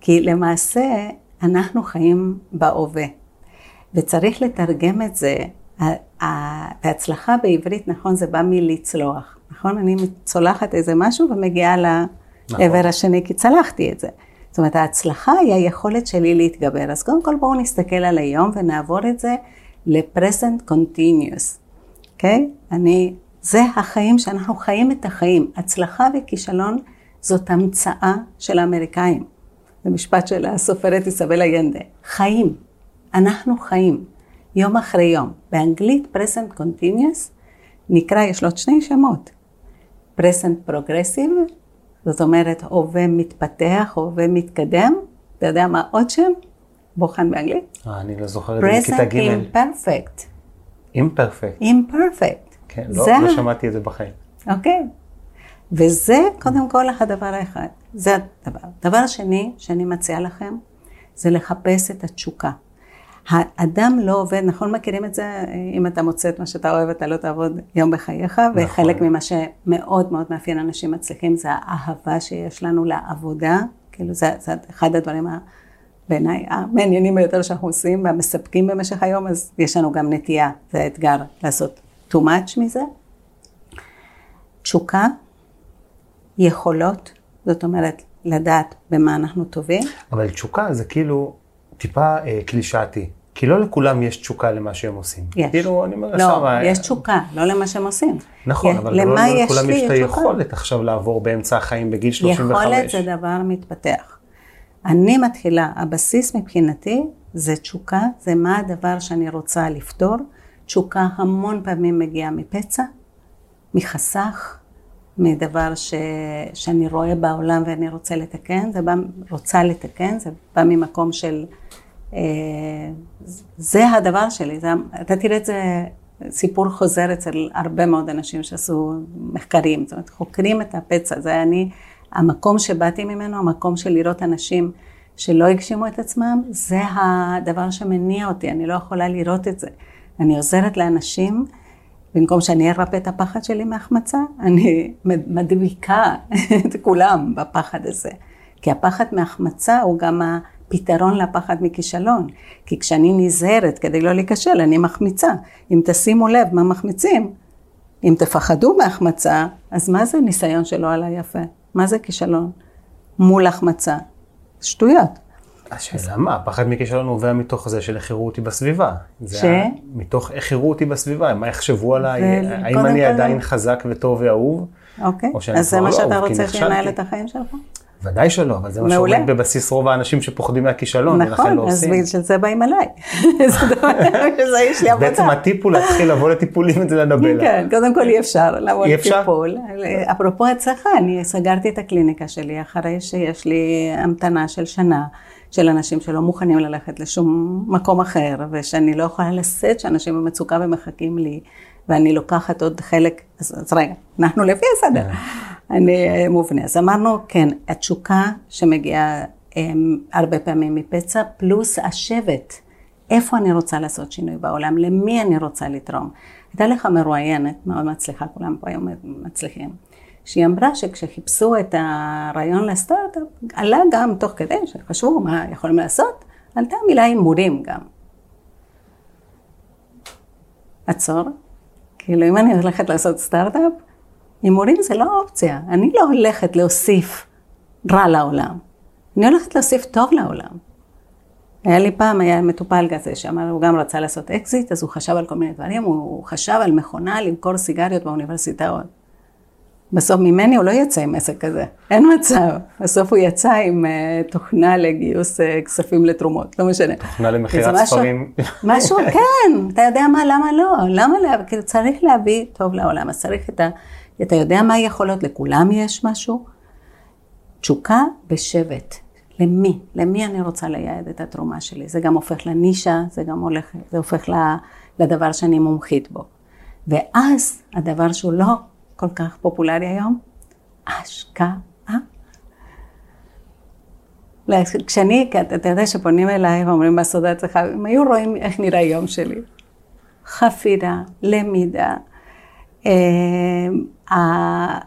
A: כי למעשה, אנחנו חיים בהווה, וצריך לתרגם את זה, ה- ה- והצלחה בעברית, נכון, זה בא מלצלוח, נכון? אני צולחת איזה משהו ומגיעה לעבר השני, כי צלחתי את זה. זאת אומרת, ההצלחה היא היכולת שלי להתגבר. אז קודם כל בואו נסתכל על היום ונעבור את זה ל-present continuous, אוקיי? אני, זה החיים שאנחנו חיים את החיים. הצלחה וכישלון זאת המצאה של האמריקאים. זה משפט של הסופרת איסבל איינדה. חיים. אנחנו חיים. יום אחרי יום. באנגלית present continuous נקרא, יש לו עוד שני שמות. present progressive, זאת אומרת הווה מתפתח, הווה מתקדם. אתה יודע מה עוד שם? בוחן באנגלית?
B: אה, אני לא זוכר את זה
A: present
B: ג'.
A: imperfect.
B: אימפרפקט.
A: אימפרפקט.
B: כן, לא, לא שמעתי את זה בחיים.
A: אוקיי. וזה קודם כל הדבר האחד. זה הדבר. דבר שני שאני מציעה לכם, זה לחפש את התשוקה. האדם לא עובד, נכון מכירים את זה? אם אתה מוצא את מה שאתה אוהב, אתה לא תעבוד יום בחייך, נכון. וחלק ממה שמאוד מאוד מאפיין אנשים מצליחים זה האהבה שיש לנו לעבודה, כאילו זה, זה אחד הדברים בעיניי המעניינים ביותר שאנחנו עושים והמספקים במשך היום, אז יש לנו גם נטייה, זה האתגר לעשות too much מזה. תשוקה, יכולות, זאת אומרת, לדעת במה אנחנו טובים.
B: אבל תשוקה זה כאילו טיפה אה, קלישאתי. כי לא לכולם יש תשוקה למה שהם עושים.
A: יש.
B: כאילו, אני אומר,
A: לא, שמה... יש תשוקה, לא למה שהם עושים.
B: נכון, אבל לא, לא לכולם יש את היכולת עכשיו לעבור באמצע החיים בגיל 35.
A: יכולת זה דבר מתפתח. אני מתחילה, הבסיס מבחינתי זה תשוקה, זה מה הדבר שאני רוצה לפתור. תשוקה המון פעמים מגיעה מפצע, מחסך, מדבר ש, שאני רואה בעולם ואני רוצה לתקן, זה בא, רוצה לתקן, זה בא ממקום של, אה, זה הדבר שלי, זה, אתה תראה את זה, סיפור חוזר אצל הרבה מאוד אנשים שעשו מחקרים, זאת אומרת, חוקרים את הפצע, זה אני, המקום שבאתי ממנו, המקום של לראות אנשים שלא הגשימו את עצמם, זה הדבר שמניע אותי, אני לא יכולה לראות את זה. אני עוזרת לאנשים, במקום שאני ארפא את הפחד שלי מהחמצה, אני מדביקה את כולם בפחד הזה. כי הפחד מהחמצה הוא גם הפתרון לפחד מכישלון. כי כשאני נזהרת כדי לא להיכשל, אני מחמיצה. אם תשימו לב מה מחמיצים, אם תפחדו מהחמצה, אז מה זה ניסיון שלא עלה יפה? מה זה כישלון? מול החמצה. שטויות.
B: השאלה מה, הפחד מכישלון נובע מתוך זה של איך יראו אותי בסביבה. ש? מתוך איך יראו אותי בסביבה, מה יחשבו עליי, האם אני עדיין חזק וטוב ואהוב,
A: אוקיי, אז זה מה לא שאתה רוצה שינהל את החיים שלך?
B: ודאי שלא, אבל זה מה שעומד בבסיס רוב האנשים שפוחדים מהכישלון,
A: ולכן לא עושים. נכון, אז בגלל זה באים אליי. [laughs] זה יש לי עבודה.
B: בעצם הטיפ הוא להתחיל לבוא לטיפולים אצל הנבלה.
A: כן, קודם כל אי אפשר לבוא לטיפול. אפרופו הצלחה, אני סגרתי את הקליניקה שלי אחרי שיש לי המתנה של שנה. של אנשים שלא מוכנים ללכת לשום מקום אחר, ושאני לא יכולה לשאת שאנשים במצוקה ומחכים לי, ואני לוקחת עוד חלק, אז, אז רגע, אנחנו לפי הסדר. כן. אני אה, מובנה. אז אמרנו, כן, התשוקה שמגיעה הם, הרבה פעמים מפצע, פלוס השבט. איפה אני רוצה לעשות שינוי בעולם? למי אני רוצה לתרום? הייתה לך מרואיינת, מאוד מצליחה, כולם פה היום מצליחים, שהיא אמרה שכשחיפשו את הרעיון לסטארט-אפ, עלה גם תוך כדי שחשבו מה יכולים לעשות, עלתה המילה הימורים גם. עצור, כאילו אם אני הולכת לעשות סטארט-אפ, הימורים זה לא אופציה. אני לא הולכת להוסיף רע לעולם. אני הולכת להוסיף טוב לעולם. היה לי פעם, היה מטופל כזה שאמר, הוא גם רצה לעשות אקזיט, אז הוא חשב על כל מיני דברים, הוא חשב על מכונה למכור סיגריות באוניברסיטאות. בסוף ממני הוא לא יצא עם עסק כזה, אין מצב. בסוף הוא יצא עם אה, תוכנה לגיוס אה, כספים לתרומות, לא משנה.
B: תוכנה למכירת ספרים.
A: משהו, [laughs] כן, אתה יודע מה, למה לא? למה לא? כאילו צריך להביא טוב לעולם, אז צריך את ה... אתה יודע מה היכולות? לכולם יש משהו? תשוקה בשבט. למי? למי אני רוצה לייעד את התרומה שלי? זה גם הופך לנישה, זה גם הולך, זה הופך לדבר שאני מומחית בו. ואז הדבר שהוא לא כל כך פופולרי היום, השקעה. כשאני, אתה יודע שפונים אליי ואומרים בסודה אצלך, הם היו רואים איך נראה יום שלי. חפירה, למידה, אה,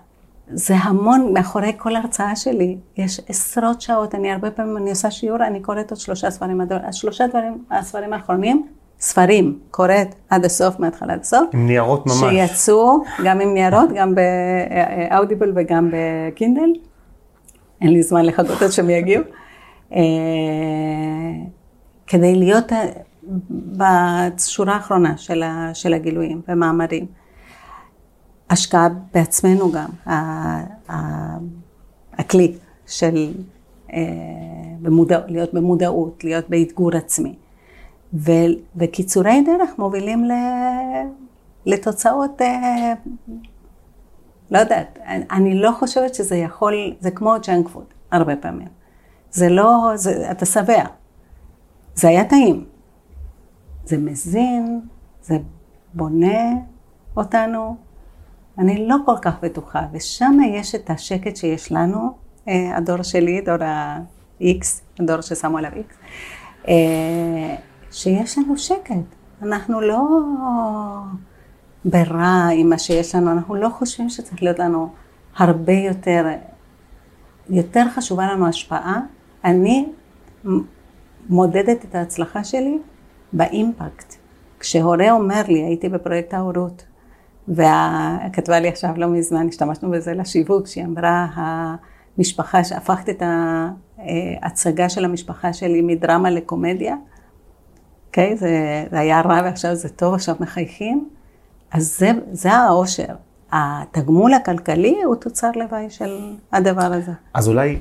A: זה המון, מאחורי כל הרצאה שלי, יש עשרות שעות, אני הרבה פעמים, אני עושה שיעור, אני קוראת עוד שלושה ספרים, השלושה דברים, הספרים האחרונים, ספרים, קוראת עד הסוף, מההתחלה עד הסוף.
B: עם ניירות ממש.
A: שיצאו, גם עם ניירות, גם באודיבל וגם בקינדל. אין לי זמן לחכות עד שהם יגיעו. אה, כדי להיות אה, בשורה האחרונה של הגילויים ומאמרים. השקעה בעצמנו גם, הכלי של אה, במודע, להיות במודעות, להיות באתגור עצמי. ו, וקיצורי דרך מובילים ל, לתוצאות, אה, לא יודעת, אני לא חושבת שזה יכול, זה כמו ג'אנק פוד, הרבה פעמים. זה לא, זה, אתה שבע. זה היה טעים. זה מזין, זה בונה אותנו, אני לא כל כך בטוחה, ושם יש את השקט שיש לנו, אה, הדור שלי, דור ה-X, הדור ששמו עליו X, אה, שיש לנו שקט. אנחנו לא ברע עם מה שיש לנו, אנחנו לא חושבים שצריך להיות לנו הרבה יותר, יותר חשובה לנו השפעה. אני מודדת את ההצלחה שלי באימפקט. כשהורה אומר לי, הייתי בפרויקט ההורות, וכתבה לי עכשיו לא מזמן, השתמשנו בזה לשיווק, שהיא אמרה, המשפחה, שהפכת את ההצגה של המשפחה שלי מדרמה לקומדיה, אוקיי? זה, זה היה רע ועכשיו זה טוב, עכשיו מחייכים. אז זה, זה העושר. התגמול הכלכלי הוא תוצר לוואי של הדבר הזה.
B: אז אולי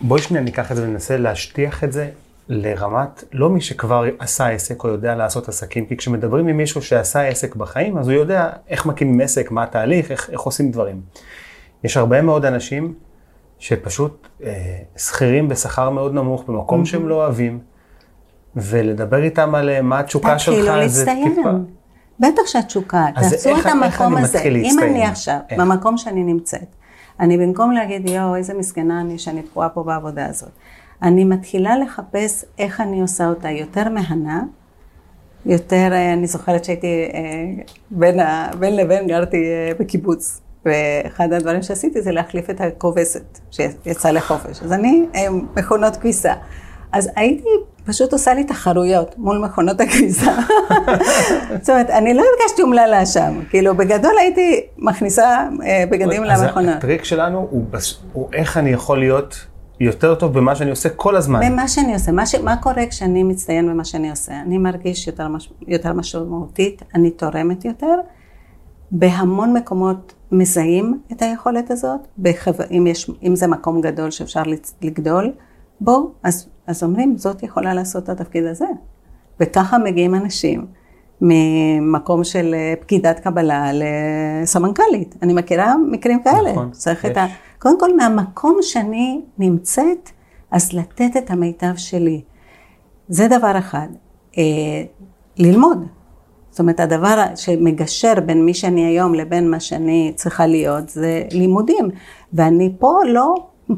B: בואי שנייה ניקח את זה וננסה להשטיח את זה לרמת, לא מי שכבר עשה עסק או יודע לעשות עסקים, כי כשמדברים עם מישהו שעשה עסק בחיים, אז הוא יודע איך מקימים עסק, מה התהליך, איך, איך עושים דברים. יש הרבה מאוד אנשים שפשוט אה, שכירים בשכר מאוד נמוך במקום mm-hmm. שהם לא אוהבים, ולדבר איתם על אה, מה התשוקה שלך,
A: כאילו זה טיפה... בטח שהתשוקה, תעשו את המקום הזה. אם אני עכשיו, איך? במקום שאני נמצאת, אני במקום להגיד, יואו, איזה מסכנה אני שאני תקועה פה בעבודה הזאת, אני מתחילה לחפש איך אני עושה אותה יותר מהנה, יותר, אה, אני זוכרת שהייתי אה, בין, בין לבין גרתי בקיבוץ, ואחד הדברים שעשיתי זה להחליף את הכובסת שיצאה לחופש. אז אני מכונות כביסה. אז הייתי פשוט עושה לי תחרויות מול מכונות הכביסה. [laughs] זאת אומרת, אני לא הרגשתי אומללה שם. כאילו, בגדול הייתי מכניסה בגדים למכונות.
B: אז הטריק שלנו הוא, הוא איך אני יכול להיות יותר טוב במה שאני עושה כל הזמן.
A: במה שאני עושה. מה, ש... מה קורה כשאני מצטיין במה שאני עושה? אני מרגיש יותר, מש... יותר משמעותית, אני תורמת יותר. בהמון מקומות מזהים את היכולת הזאת, בחו... אם, יש... אם זה מקום גדול שאפשר לגדול בו, אז, אז אומרים, זאת יכולה לעשות את התפקיד הזה. וככה מגיעים אנשים ממקום של פקידת קבלה לסמנכ"לית. אני מכירה מקרים כאלה. נכון, צריך יש. את ה... קודם כל, מהמקום שאני נמצאת, אז לתת את המיטב שלי. זה דבר אחד. אה, ללמוד. זאת אומרת, הדבר שמגשר בין מי שאני היום לבין מה שאני צריכה להיות, זה לימודים. ואני פה לא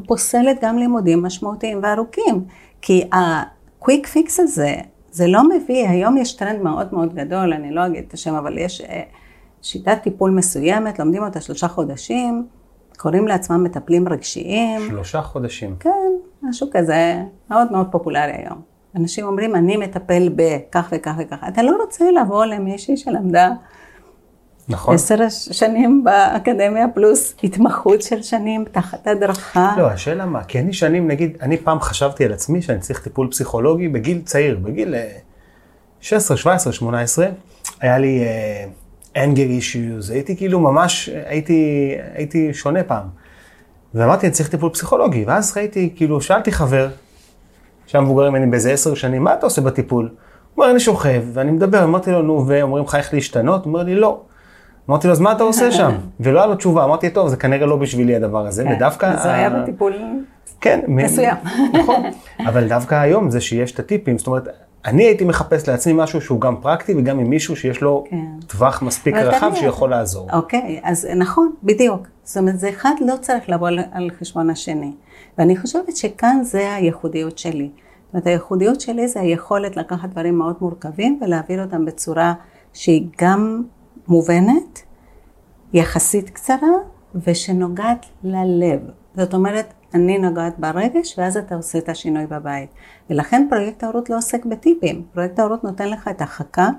A: פוסלת גם לימודים משמעותיים וארוכים. כי ה-quick fix הזה, זה לא מביא, היום יש טרנד מאוד מאוד גדול, אני לא אגיד את השם, אבל יש אה, שיטת טיפול מסוימת, לומדים אותה שלושה חודשים, קוראים לעצמם מטפלים רגשיים.
B: שלושה חודשים.
A: כן, משהו כזה מאוד מאוד פופולרי היום. אנשים אומרים, אני מטפל בכך וכך וכך. אתה לא רוצה לבוא למישהי שלמדה נכון. עשר שנים באקדמיה פלוס התמחות של שנים תחת הדרכה.
B: לא, השאלה מה, כי אני שנים, נגיד, אני פעם חשבתי על עצמי שאני צריך טיפול פסיכולוגי בגיל צעיר, בגיל 16, 17, 18, היה לי... Uh, anger issues, הייתי כאילו ממש, הייתי, הייתי שונה פעם. ואמרתי, אני צריך טיפול פסיכולוגי, ואז ראיתי, כאילו, שאלתי חבר, שהיה מבוגר ממני באיזה עשר שנים, מה אתה עושה בטיפול? הוא אומר, אני שוכב, ואני מדבר, אמרתי לו, נו, ואומרים לך איך להשתנות? הוא אומר לי, לא. אמרתי לו, אז מה אתה עושה [laughs] שם? ולא היה לו תשובה, אמרתי, טוב, זה כנראה לא בשבילי הדבר הזה,
A: כן,
B: ודווקא...
A: זה היה בטיפול
B: כן,
A: מסוים. [laughs]
B: נכון, אבל דווקא היום זה שיש את הטיפים, זאת אומרת, אני הייתי מחפש לעצמי משהו שהוא גם פרקטי וגם עם מישהו שיש לו כן. טווח מספיק רחב שיכול לעזור.
A: אוקיי, אז נכון, בדיוק. זאת אומרת, זה אחד לא צריך לבוא על חשבון השני. ואני חושבת שכאן זה הייחודיות שלי. זאת אומרת, הייחודיות שלי זה היכולת לקחת דברים מאוד מורכבים ולהעביר אותם בצורה שהיא גם מובנת, יחסית קצרה, ושנוגעת ללב. זאת אומרת, אני נוגעת ברגש, ואז אתה עושה את השינוי בבית. ולכן פרויקט ההורות לא עוסק בטיפים. פרויקט ההורות נותן לך את החכה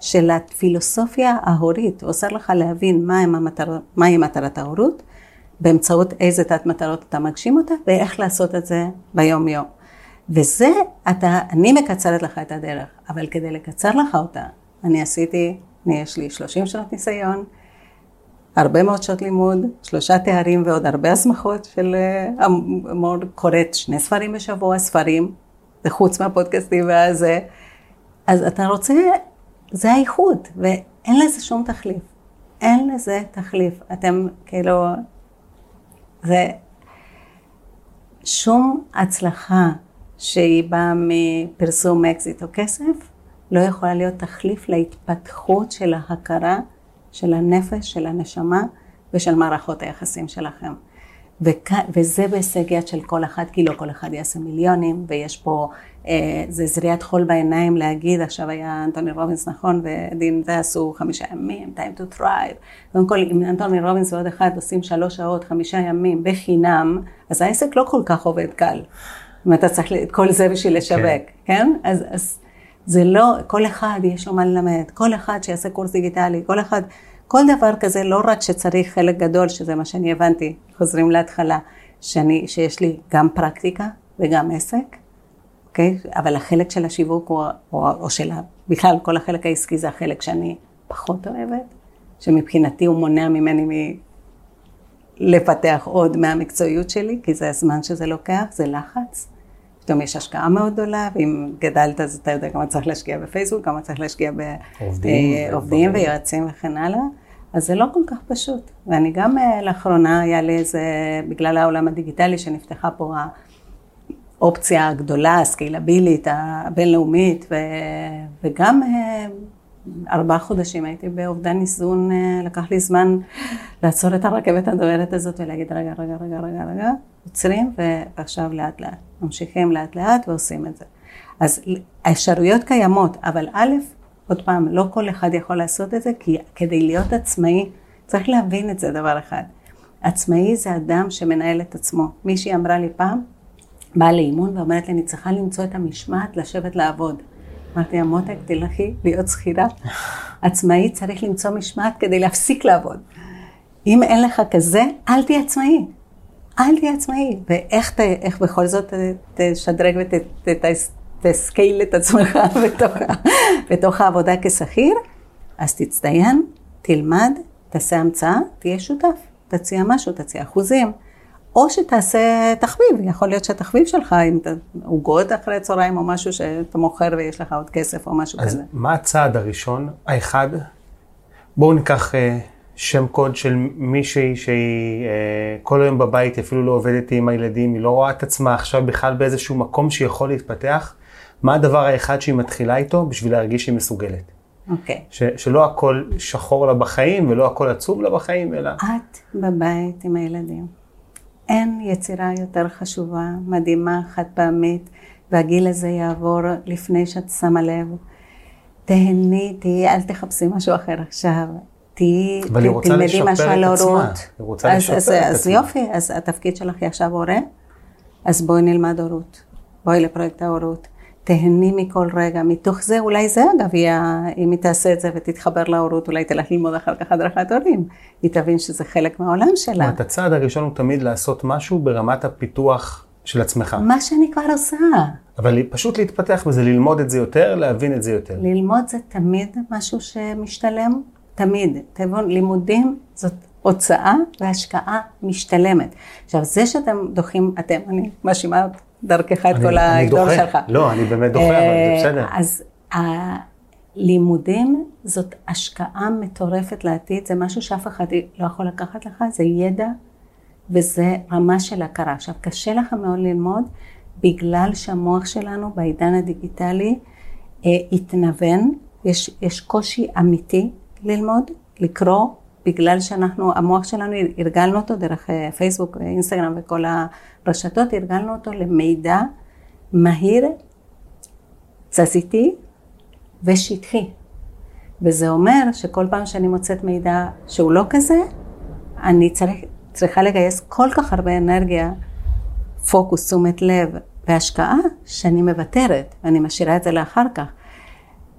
A: של הפילוסופיה ההורית. עושה לך להבין מהי המטר... מה מטרת ההורות, באמצעות איזה תת מטרות אתה מגשים אותה, ואיך לעשות את זה ביום יום. וזה, אתה, אני מקצרת לך את הדרך, אבל כדי לקצר לך אותה, אני עשיתי, יש לי 30 שנות ניסיון, הרבה מאוד שעות לימוד, שלושה תארים ועוד הרבה הסמכות של המור, אה, קוראת שני ספרים בשבוע, ספרים, זה חוץ מהפודקאסטים והזה. אז אתה רוצה, זה האיחוד, ואין לזה שום תחליף. אין לזה תחליף. אתם כאילו, זה שום הצלחה שהיא באה מפרסום אקזיט או כסף, לא יכולה להיות תחליף להתפתחות של ההכרה של הנפש, של הנשמה ושל מערכות היחסים שלכם. וכ... וזה בהישג יד של כל אחד, כי לא כל אחד יעשה מיליונים, ויש פה, אה, זה זריעת חול בעיניים להגיד, עכשיו היה אנטוני רובינס נכון, ודין זה עשו חמישה ימים, time to thrive. קודם כל, אם אנטוני רובינס ועוד אחד עושים שלוש שעות, חמישה ימים, בחינם, אז העסק לא כל כך עובד קל. אם אתה צריך את כל זה בשביל לשווק, כן? כן? אז, אז זה לא, כל אחד יש לו מה ללמד, כל אחד שיעשה קורס דיגיטלי, כל אחד... כל דבר כזה, לא רק שצריך חלק גדול, שזה מה שאני הבנתי, חוזרים להתחלה, שאני, שיש לי גם פרקטיקה וגם עסק, אוקיי? אבל החלק של השיווק, הוא, או, או של בכלל כל החלק העסקי זה החלק שאני פחות אוהבת, שמבחינתי הוא מונע ממני לפתח עוד מהמקצועיות שלי, כי זה הזמן שזה לוקח, זה לחץ. פתאום יש השקעה מאוד גדולה, ואם גדלת אז אתה יודע כמה צריך להשקיע בפייסבוק, כמה צריך להשקיע בעובדים אה, ויועצים וכן הלאה. אז זה לא כל כך פשוט. ואני גם אה, לאחרונה, היה לי איזה, בגלל העולם הדיגיטלי שנפתחה פה האופציה הגדולה, הסקיילבילית, הבינלאומית, ו, וגם אה, ארבעה חודשים הייתי באובדן איזון, לקח לי זמן לעצור את הרכבת הדוהרת הזאת ולהגיד רגע, רגע, רגע, רגע, רגע, עוצרים ועכשיו לאט לאט, ממשיכים לאט לאט ועושים את זה. אז האפשרויות קיימות, אבל א', עוד פעם, לא כל אחד יכול לעשות את זה, כי כדי להיות עצמאי, צריך להבין את זה דבר אחד. עצמאי זה אדם שמנהל את עצמו. מישהי אמרה לי פעם, באה לאימון ואומרת לי, אני צריכה למצוא את המשמעת לשבת לעבוד. אמרתי לה, מותק, תלכי להיות שכירה. עצמאי צריך למצוא משמעת כדי להפסיק לעבוד. אם אין לך כזה, אל תהיה עצמאי. אל תהיה עצמאי. ואיך בכל זאת תשדרג ותסקייל את עצמך [laughs] בתוך, בתוך העבודה כשכיר? אז תצטיין, תלמד, תעשה המצאה, תהיה שותף. תציע משהו, תציע אחוזים. או שתעשה תחביב, יכול להיות שהתחביב שלך, אם אתה עוגות אחרי הצהריים או משהו שאתה מוכר ויש לך עוד כסף או משהו
B: אז
A: כזה.
B: אז מה הצעד הראשון, האחד? בואו ניקח uh, שם קוד של מישהי שהיא uh, כל היום בבית, היא אפילו לא עובדת עם הילדים, היא לא רואה את עצמה עכשיו בכלל באיזשהו מקום שיכול להתפתח. מה הדבר האחד שהיא מתחילה איתו בשביל להרגיש שהיא מסוגלת?
A: אוקיי.
B: Okay. שלא הכל שחור לה בחיים ולא הכל עצוב לה בחיים, אלא...
A: את בבית עם הילדים. אין יצירה יותר חשובה, מדהימה, חד פעמית, והגיל הזה יעבור לפני שאת שמה לב. תהני, תהיי, אל תחפשי משהו אחר עכשיו. תהיי,
B: תלמדי משהו על הורות. היא רוצה
A: אז,
B: לשפר
A: אז,
B: את עצמה.
A: אז יופי, אז התפקיד שלך היא עכשיו הורה, אז בואי נלמד הורות. בואי לפרויקט ההורות. תהני מכל רגע, מתוך זה, אולי זה אגב, יהיה, אם היא תעשה את זה ותתחבר להורות, אולי תלך ללמוד אחר כך הדרכת הורים. היא תבין שזה חלק מהעולם שלה.
B: זאת הצעד הראשון הוא תמיד לעשות משהו ברמת הפיתוח של עצמך.
A: מה שאני כבר עושה.
B: אבל פשוט להתפתח בזה, ללמוד את זה יותר, להבין את זה יותר.
A: ללמוד זה תמיד משהו שמשתלם, תמיד. תבון, לימודים זאת הוצאה והשקעה משתלמת. עכשיו, זה שאתם דוחים, אתם, אני מאשימה דרכך את כל הגדול שלך.
B: לא, אני באמת דוחה, אבל זה בסדר.
A: אז הלימודים זאת השקעה מטורפת לעתיד, זה משהו שאף אחד לא יכול לקחת לך, זה ידע וזה רמה של הכרה. עכשיו, קשה לך מאוד ללמוד, בגלל שהמוח שלנו בעידן הדיגיטלי אה, התנוון, יש, יש קושי אמיתי ללמוד, לקרוא, בגלל שאנחנו, המוח שלנו, הרגלנו אותו דרך אה, פייסבוק, אינסטגרם וכל הרשתות, הרגלנו אותו למידע מהיר, תזזיתי ושטחי. וזה אומר שכל פעם שאני מוצאת מידע שהוא לא כזה, אני צריך, צריכה לגייס כל כך הרבה אנרגיה, פוקוס, תשומת לב והשקעה, שאני מוותרת, ואני משאירה את זה לאחר כך.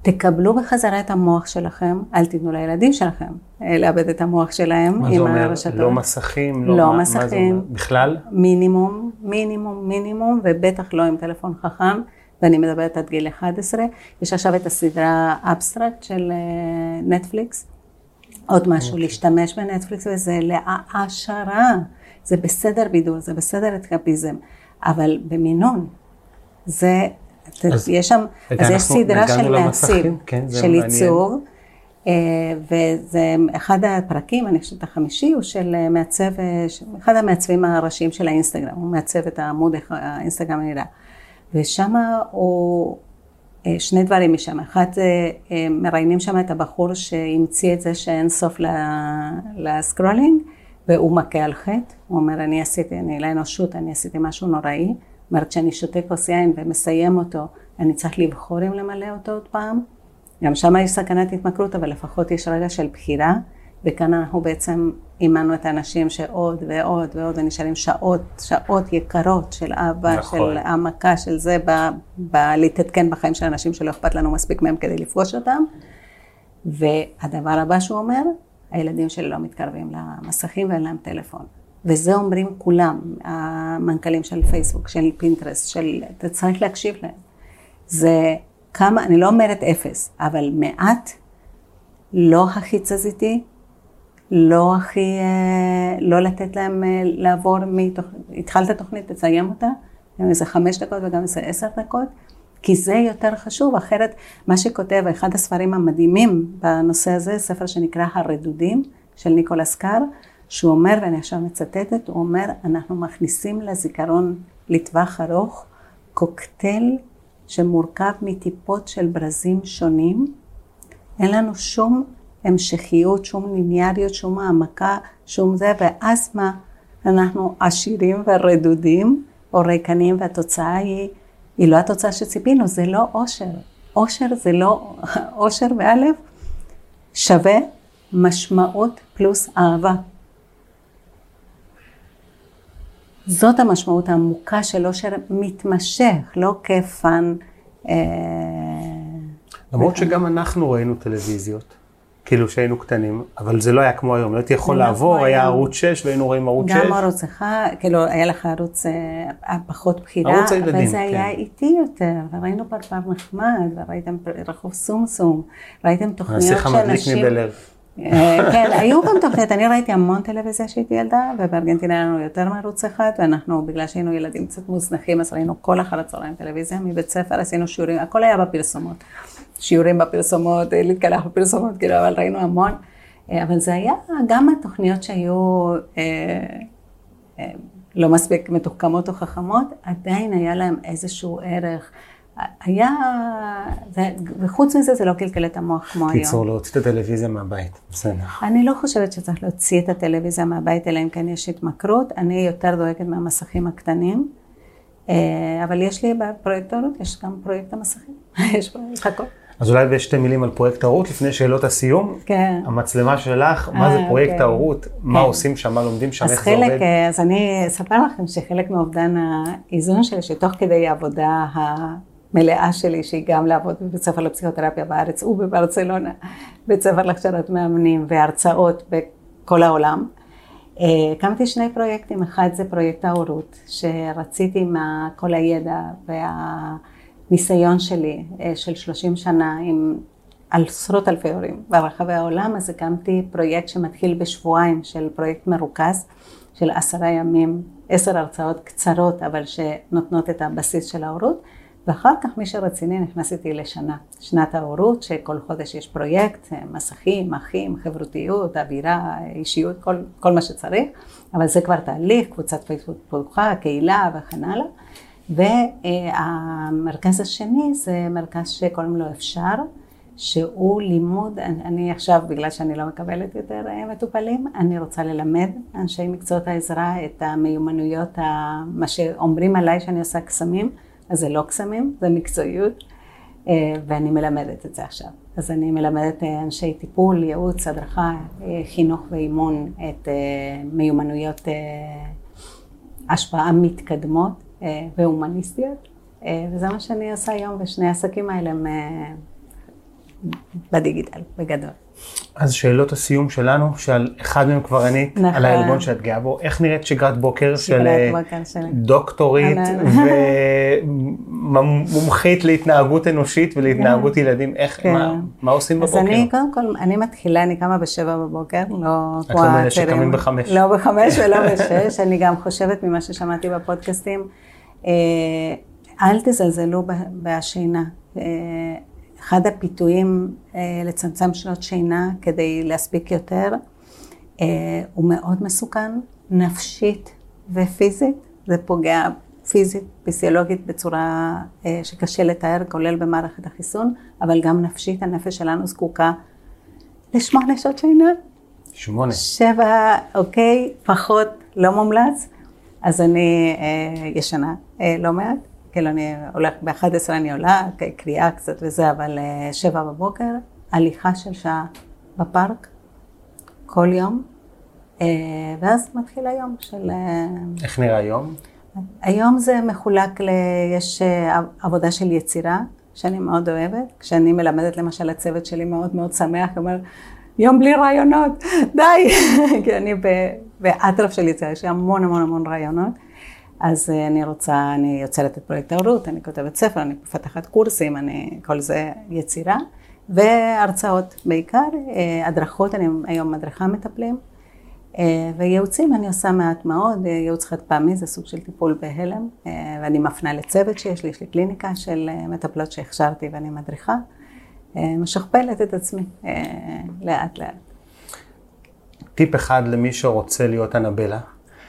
A: תקבלו בחזרה את המוח שלכם, אל תיתנו לילדים שלכם אה, לאבד את המוח שלהם
B: מה זה אומר? לא מסכים?
A: לא, לא מה, מסכים. מה
B: בכלל?
A: מינימום, מינימום, מינימום, ובטח לא עם טלפון חכם, ואני מדברת עד גיל 11. יש עכשיו את הסדרה Abstract של נטפליקס. עוד משהו, okay. אוקיי. להשתמש בנטפליקס וזה להעשרה. זה בסדר בידור, זה בסדר אתקפיזם, אבל במינון. זה אז, יש שם, אז יש סדרה של מעצים, כן, של עיצוב, אה, וזה אחד הפרקים, אני חושבת החמישי, הוא של מעצב, אה, אחד המעצבים הראשיים של האינסטגרם, הוא מעצב את העמוד האינסטגרם הנראה. ושם הוא אה, שני דברים משם. אחד, זה, אה, מראיינים שם את הבחור שהמציא את זה שאין סוף לסקרולינג, והוא מכה על חטא. הוא אומר, אני עשיתי, אני לאנושות, אני עשיתי משהו נוראי. אומרת, כשאני שותה כוס יין ומסיים אותו, אני צריך לבחור אם למלא אותו עוד פעם. גם שם יש סכנת התמכרות, אבל לפחות יש רגע של בחירה, וכאן אנחנו בעצם אימנו את האנשים שעוד ועוד ועוד, ונשארים שעות, שעות יקרות של אהבה, נכון. של העמקה, של זה, בלהתעדכן בחיים של אנשים שלא אכפת לנו מספיק מהם כדי לפגוש אותם. והדבר הבא שהוא אומר, הילדים שלי לא מתקרבים למסכים ואין להם טלפון. וזה אומרים כולם, המנכ"לים של פייסבוק, של פינטרסט, של... אתה צריך להקשיב להם. זה כמה, אני לא אומרת אפס, אבל מעט, לא הכי תזזיתי, לא הכי, אה, לא לתת להם אה, לעבור מתוכנית, התחלת תוכנית, תסיים אותה, גם איזה חמש דקות וגם איזה עשר דקות, כי זה יותר חשוב, אחרת מה שכותב, אחד הספרים המדהימים בנושא הזה, ספר שנקרא הרדודים, של ניקולס קאר, שהוא אומר, ואני עכשיו מצטטת, הוא אומר, אנחנו מכניסים לזיכרון לטווח ארוך קוקטייל שמורכב מטיפות של ברזים שונים. אין לנו שום המשכיות, שום ליניאריות, שום העמקה, שום זה, ואז מה? אנחנו עשירים ורדודים, או ריקנים, והתוצאה היא, היא לא התוצאה שציפינו, זה לא אושר. אושר זה לא, אושר באלף שווה משמעות פלוס אהבה. זאת המשמעות העמוקה של אושר מתמשך, לא כפן. אה,
B: למרות שגם אנחנו ראינו טלוויזיות, כאילו שהיינו קטנים, אבל זה לא היה כמו היום, לא הייתי יכול לא לעבור, היה ערוץ 6 והיינו רואים ערוץ 6.
A: גם ערוץ אחד, כאילו היה לך ערוץ אה, פחות בחירה, ערוץ הילדים, אבל זה היה כן. איטי יותר, וראינו פרפר נחמד, וראיתם רחוב סומסום, ראיתם תוכניות שאנשים... נעשה אה, כן, היו גם תוכניות, אני ראיתי המון טלוויזיה כשהייתי ילדה, ובארגנטינה היה לנו יותר מערוץ אחד, ואנחנו, בגלל שהיינו ילדים קצת מוזנחים, אז ראינו כל אחר הצהריים טלוויזיה, מבית ספר עשינו שיעורים, הכל היה בפרסומות. שיעורים בפרסומות, אה, להתקלח בפרסומות, כאילו, אבל ראינו המון. אה, אבל זה היה גם התוכניות שהיו לא מספיק מתוחכמות או חכמות, עדיין היה להם איזשהו ערך. היה, זה, וחוץ מזה זה לא קלקל את המוח כמו היום.
B: קיצור, להוציא את הטלוויזיה מהבית, בסדר.
A: אני לא חושבת שצריך להוציא את הטלוויזיה מהבית, אלא אם כן יש התמכרות. אני יותר דואגת מהמסכים הקטנים, אה, אבל יש לי בפרויקטורות, יש גם פרויקט המסכים, [laughs] יש הכל.
B: אז אולי בשתי מילים על פרויקט ההורות, לפני שאלות הסיום.
A: כן.
B: המצלמה שלך, מה זה אה, פרויקט אוקיי. ההורות, מה כן. עושים שם, מה לומדים שם, איך זה עובד?
A: אה, אז אני אספר לכם שחלק מאובדן האיזון שלי, שתוך כדי העבודה מלאה שלי, שהיא גם לעבוד בבית ספר לפסיכותרפיה בארץ ובברצלונה, בית ספר להכשרת מאמנים והרצאות בכל העולם. אה, הקמתי שני פרויקטים, אחד זה פרויקט ההורות, שרציתי עם כל הידע והניסיון שלי אה, של 30 שנה עם עשרות אלפי הורים ברחבי העולם, אז הקמתי פרויקט שמתחיל בשבועיים של פרויקט מרוכז של עשרה ימים, עשר הרצאות קצרות, אבל שנותנות את הבסיס של ההורות. ואחר כך מי שרציני נכנס איתי לשנה, שנת ההורות, שכל חודש יש פרויקט, מסכים, אחים, חברותיות, אווירה, אישיות, כל, כל מה שצריך, אבל זה כבר תהליך, קבוצת פייסבוק פתוחה, קהילה וכן הלאה. והמרכז השני זה מרכז שקוראים לו אפשר, שהוא לימוד, אני, עכשיו, בגלל שאני לא מקבלת יותר אה, מטופלים, אני רוצה ללמד אנשי מקצועות העזרה את המיומנויות, מה שאומרים עליי שאני עושה קסמים. אז זה לא קסמים, זה מקצועיות, אה, ואני מלמדת את זה עכשיו. אז אני מלמדת אה, אנשי טיפול, ייעוץ, הדרכה, אה, חינוך ואימון, את מיומנויות השפעה מתקדמות והומניסטיות, וזה מה שאני עושה היום, ושני העסקים האלה הם בדיגיטל, בגדול.
B: אז שאלות הסיום שלנו, שעל אחד מהם כבר ענית, נכון. על העלבון שאת גאה בו, איך נראית שגרת בוקר של
A: אה,
B: דוקטורית ומומחית להתנהגות אנושית ולהתנהגות כן. ילדים, איך, כן. מה, מה עושים בבוקר?
A: אז אני, קודם כל, אני מתחילה, אני קמה בשבע בבוקר, לא כמו
B: את לא מאלה שקמים בחמש.
A: לא בחמש ולא [laughs] בשש, אני גם חושבת ממה ששמעתי בפודקאסטים, אה, אל תזלזלו בשינה. אחד הפיתויים אה, לצמצם שנות שינה כדי להספיק יותר, אה, הוא מאוד מסוכן, נפשית ופיזית, זה פוגע פיזית, פיסיולוגית, בצורה אה, שקשה לתאר, כולל במערכת החיסון, אבל גם נפשית, הנפש שלנו זקוקה לשמונה שעות שינה.
B: שמונה.
A: שבע, אוקיי, פחות, לא מומלץ. אז אני אה, ישנה אה, לא מעט, כאילו אני הולכת ב-11 אני עולה, קריאה קצת וזה, אבל אה, שבע בבוקר, הליכה של שעה בפארק, כל יום, אה, ואז מתחיל היום של... אה,
B: איך נראה היום?
A: היום זה מחולק ל... יש עבודה של יצירה, שאני מאוד אוהבת. כשאני מלמדת, למשל, הצוות שלי מאוד מאוד שמח, אומר, יום בלי רעיונות, די, [laughs] כי אני באטרף של יצירה, יש לי המון המון המון רעיונות. אז אה, אני רוצה, אני יוצרת את פרויקט ההורות, אני כותבת ספר, אני מפתחת קורסים, אני, כל זה יצירה, והרצאות בעיקר, אה, הדרכות, אני היום מדריכה מטפלים, אה, וייעוצים אני עושה מעט מאוד, ייעוץ חד פעמי זה סוג של טיפול בהלם, ואני מפנה לצוות שיש לי, יש לי קליניקה של מטפלות שהכשרתי ואני מדריכה. משכפלת את עצמי לאט לאט.
B: טיפ אחד למי שרוצה להיות אנבלה,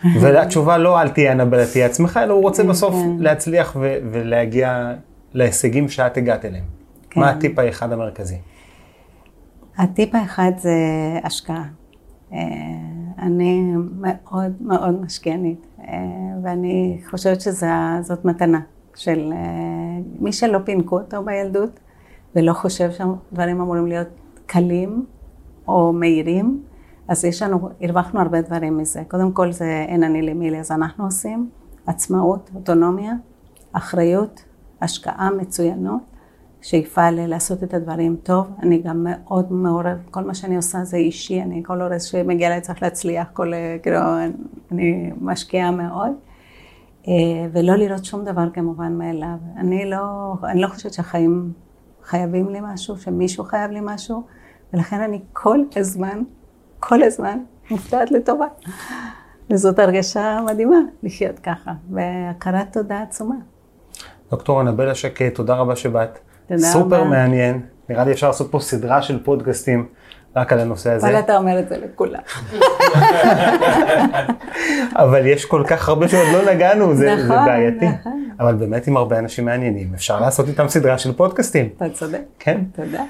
B: [laughs] והתשובה לא אל תהיה אנבלה, תהיה עצמך, אלא הוא רוצה כן, בסוף כן. להצליח ולהגיע להישגים שאת הגעת אליהם. מה כן. הטיפ האחד המרכזי?
A: הטיפ האחד זה השקעה. אה, אני מאוד מאוד משקיענית, אה, ואני חושבת שזאת מתנה של אה, מי שלא פינקו אותו בילדות, ולא חושב שהדברים אמורים להיות קלים או מהירים, אז יש לנו, הרווחנו הרבה דברים מזה. קודם כל זה אין אני לי מי לי, אז אנחנו עושים עצמאות, אוטונומיה, אחריות, השקעה, מצוינות, שאיפה לעשות את הדברים טוב. אני גם מאוד מעורב, כל מה שאני עושה זה אישי, אני כל אורז שמגיע אליי צריך להצליח, כל, כאילו, אני משקיעה מאוד. אה, ולא לראות שום דבר כמובן מאליו. אני לא, אני לא חושבת שהחיים חייבים לי משהו, שמישהו חייב לי משהו, ולכן אני כל הזמן, כל הזמן מופתעת לטובה. וזאת הרגשה מדהימה לחיות ככה, והכרת תודה עצומה.
B: דוקטור אנבלה שקט, תודה רבה שבאת. תודה סופר רבה. סופר מעניין. נראה לי אפשר לעשות פה סדרה של פודקאסטים רק על הנושא הזה.
A: אבל אתה אומר את זה לכולם. [laughs]
B: אבל יש כל כך הרבה שעוד לא נגענו, זה, נכון, זה בעייתי. נכון. אבל באמת עם הרבה אנשים מעניינים, אפשר לעשות איתם סדרה של פודקאסטים.
A: אתה צודק.
B: כן.
A: תודה.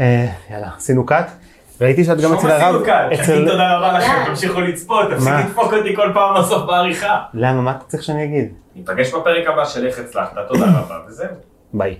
B: אה, יאללה, עשינו קאט. ראיתי שאת גם אצל הרב.
C: אצל... תודה רבה לכם, תמשיכו לצפות, תפסיק לדפוק אותי כל פעם בסוף בעריכה.
B: למה? מה אתה צריך שאני אגיד?
C: ניפגש בפרק הבא של איך הצלחת, תודה רבה, וזהו.
B: ביי.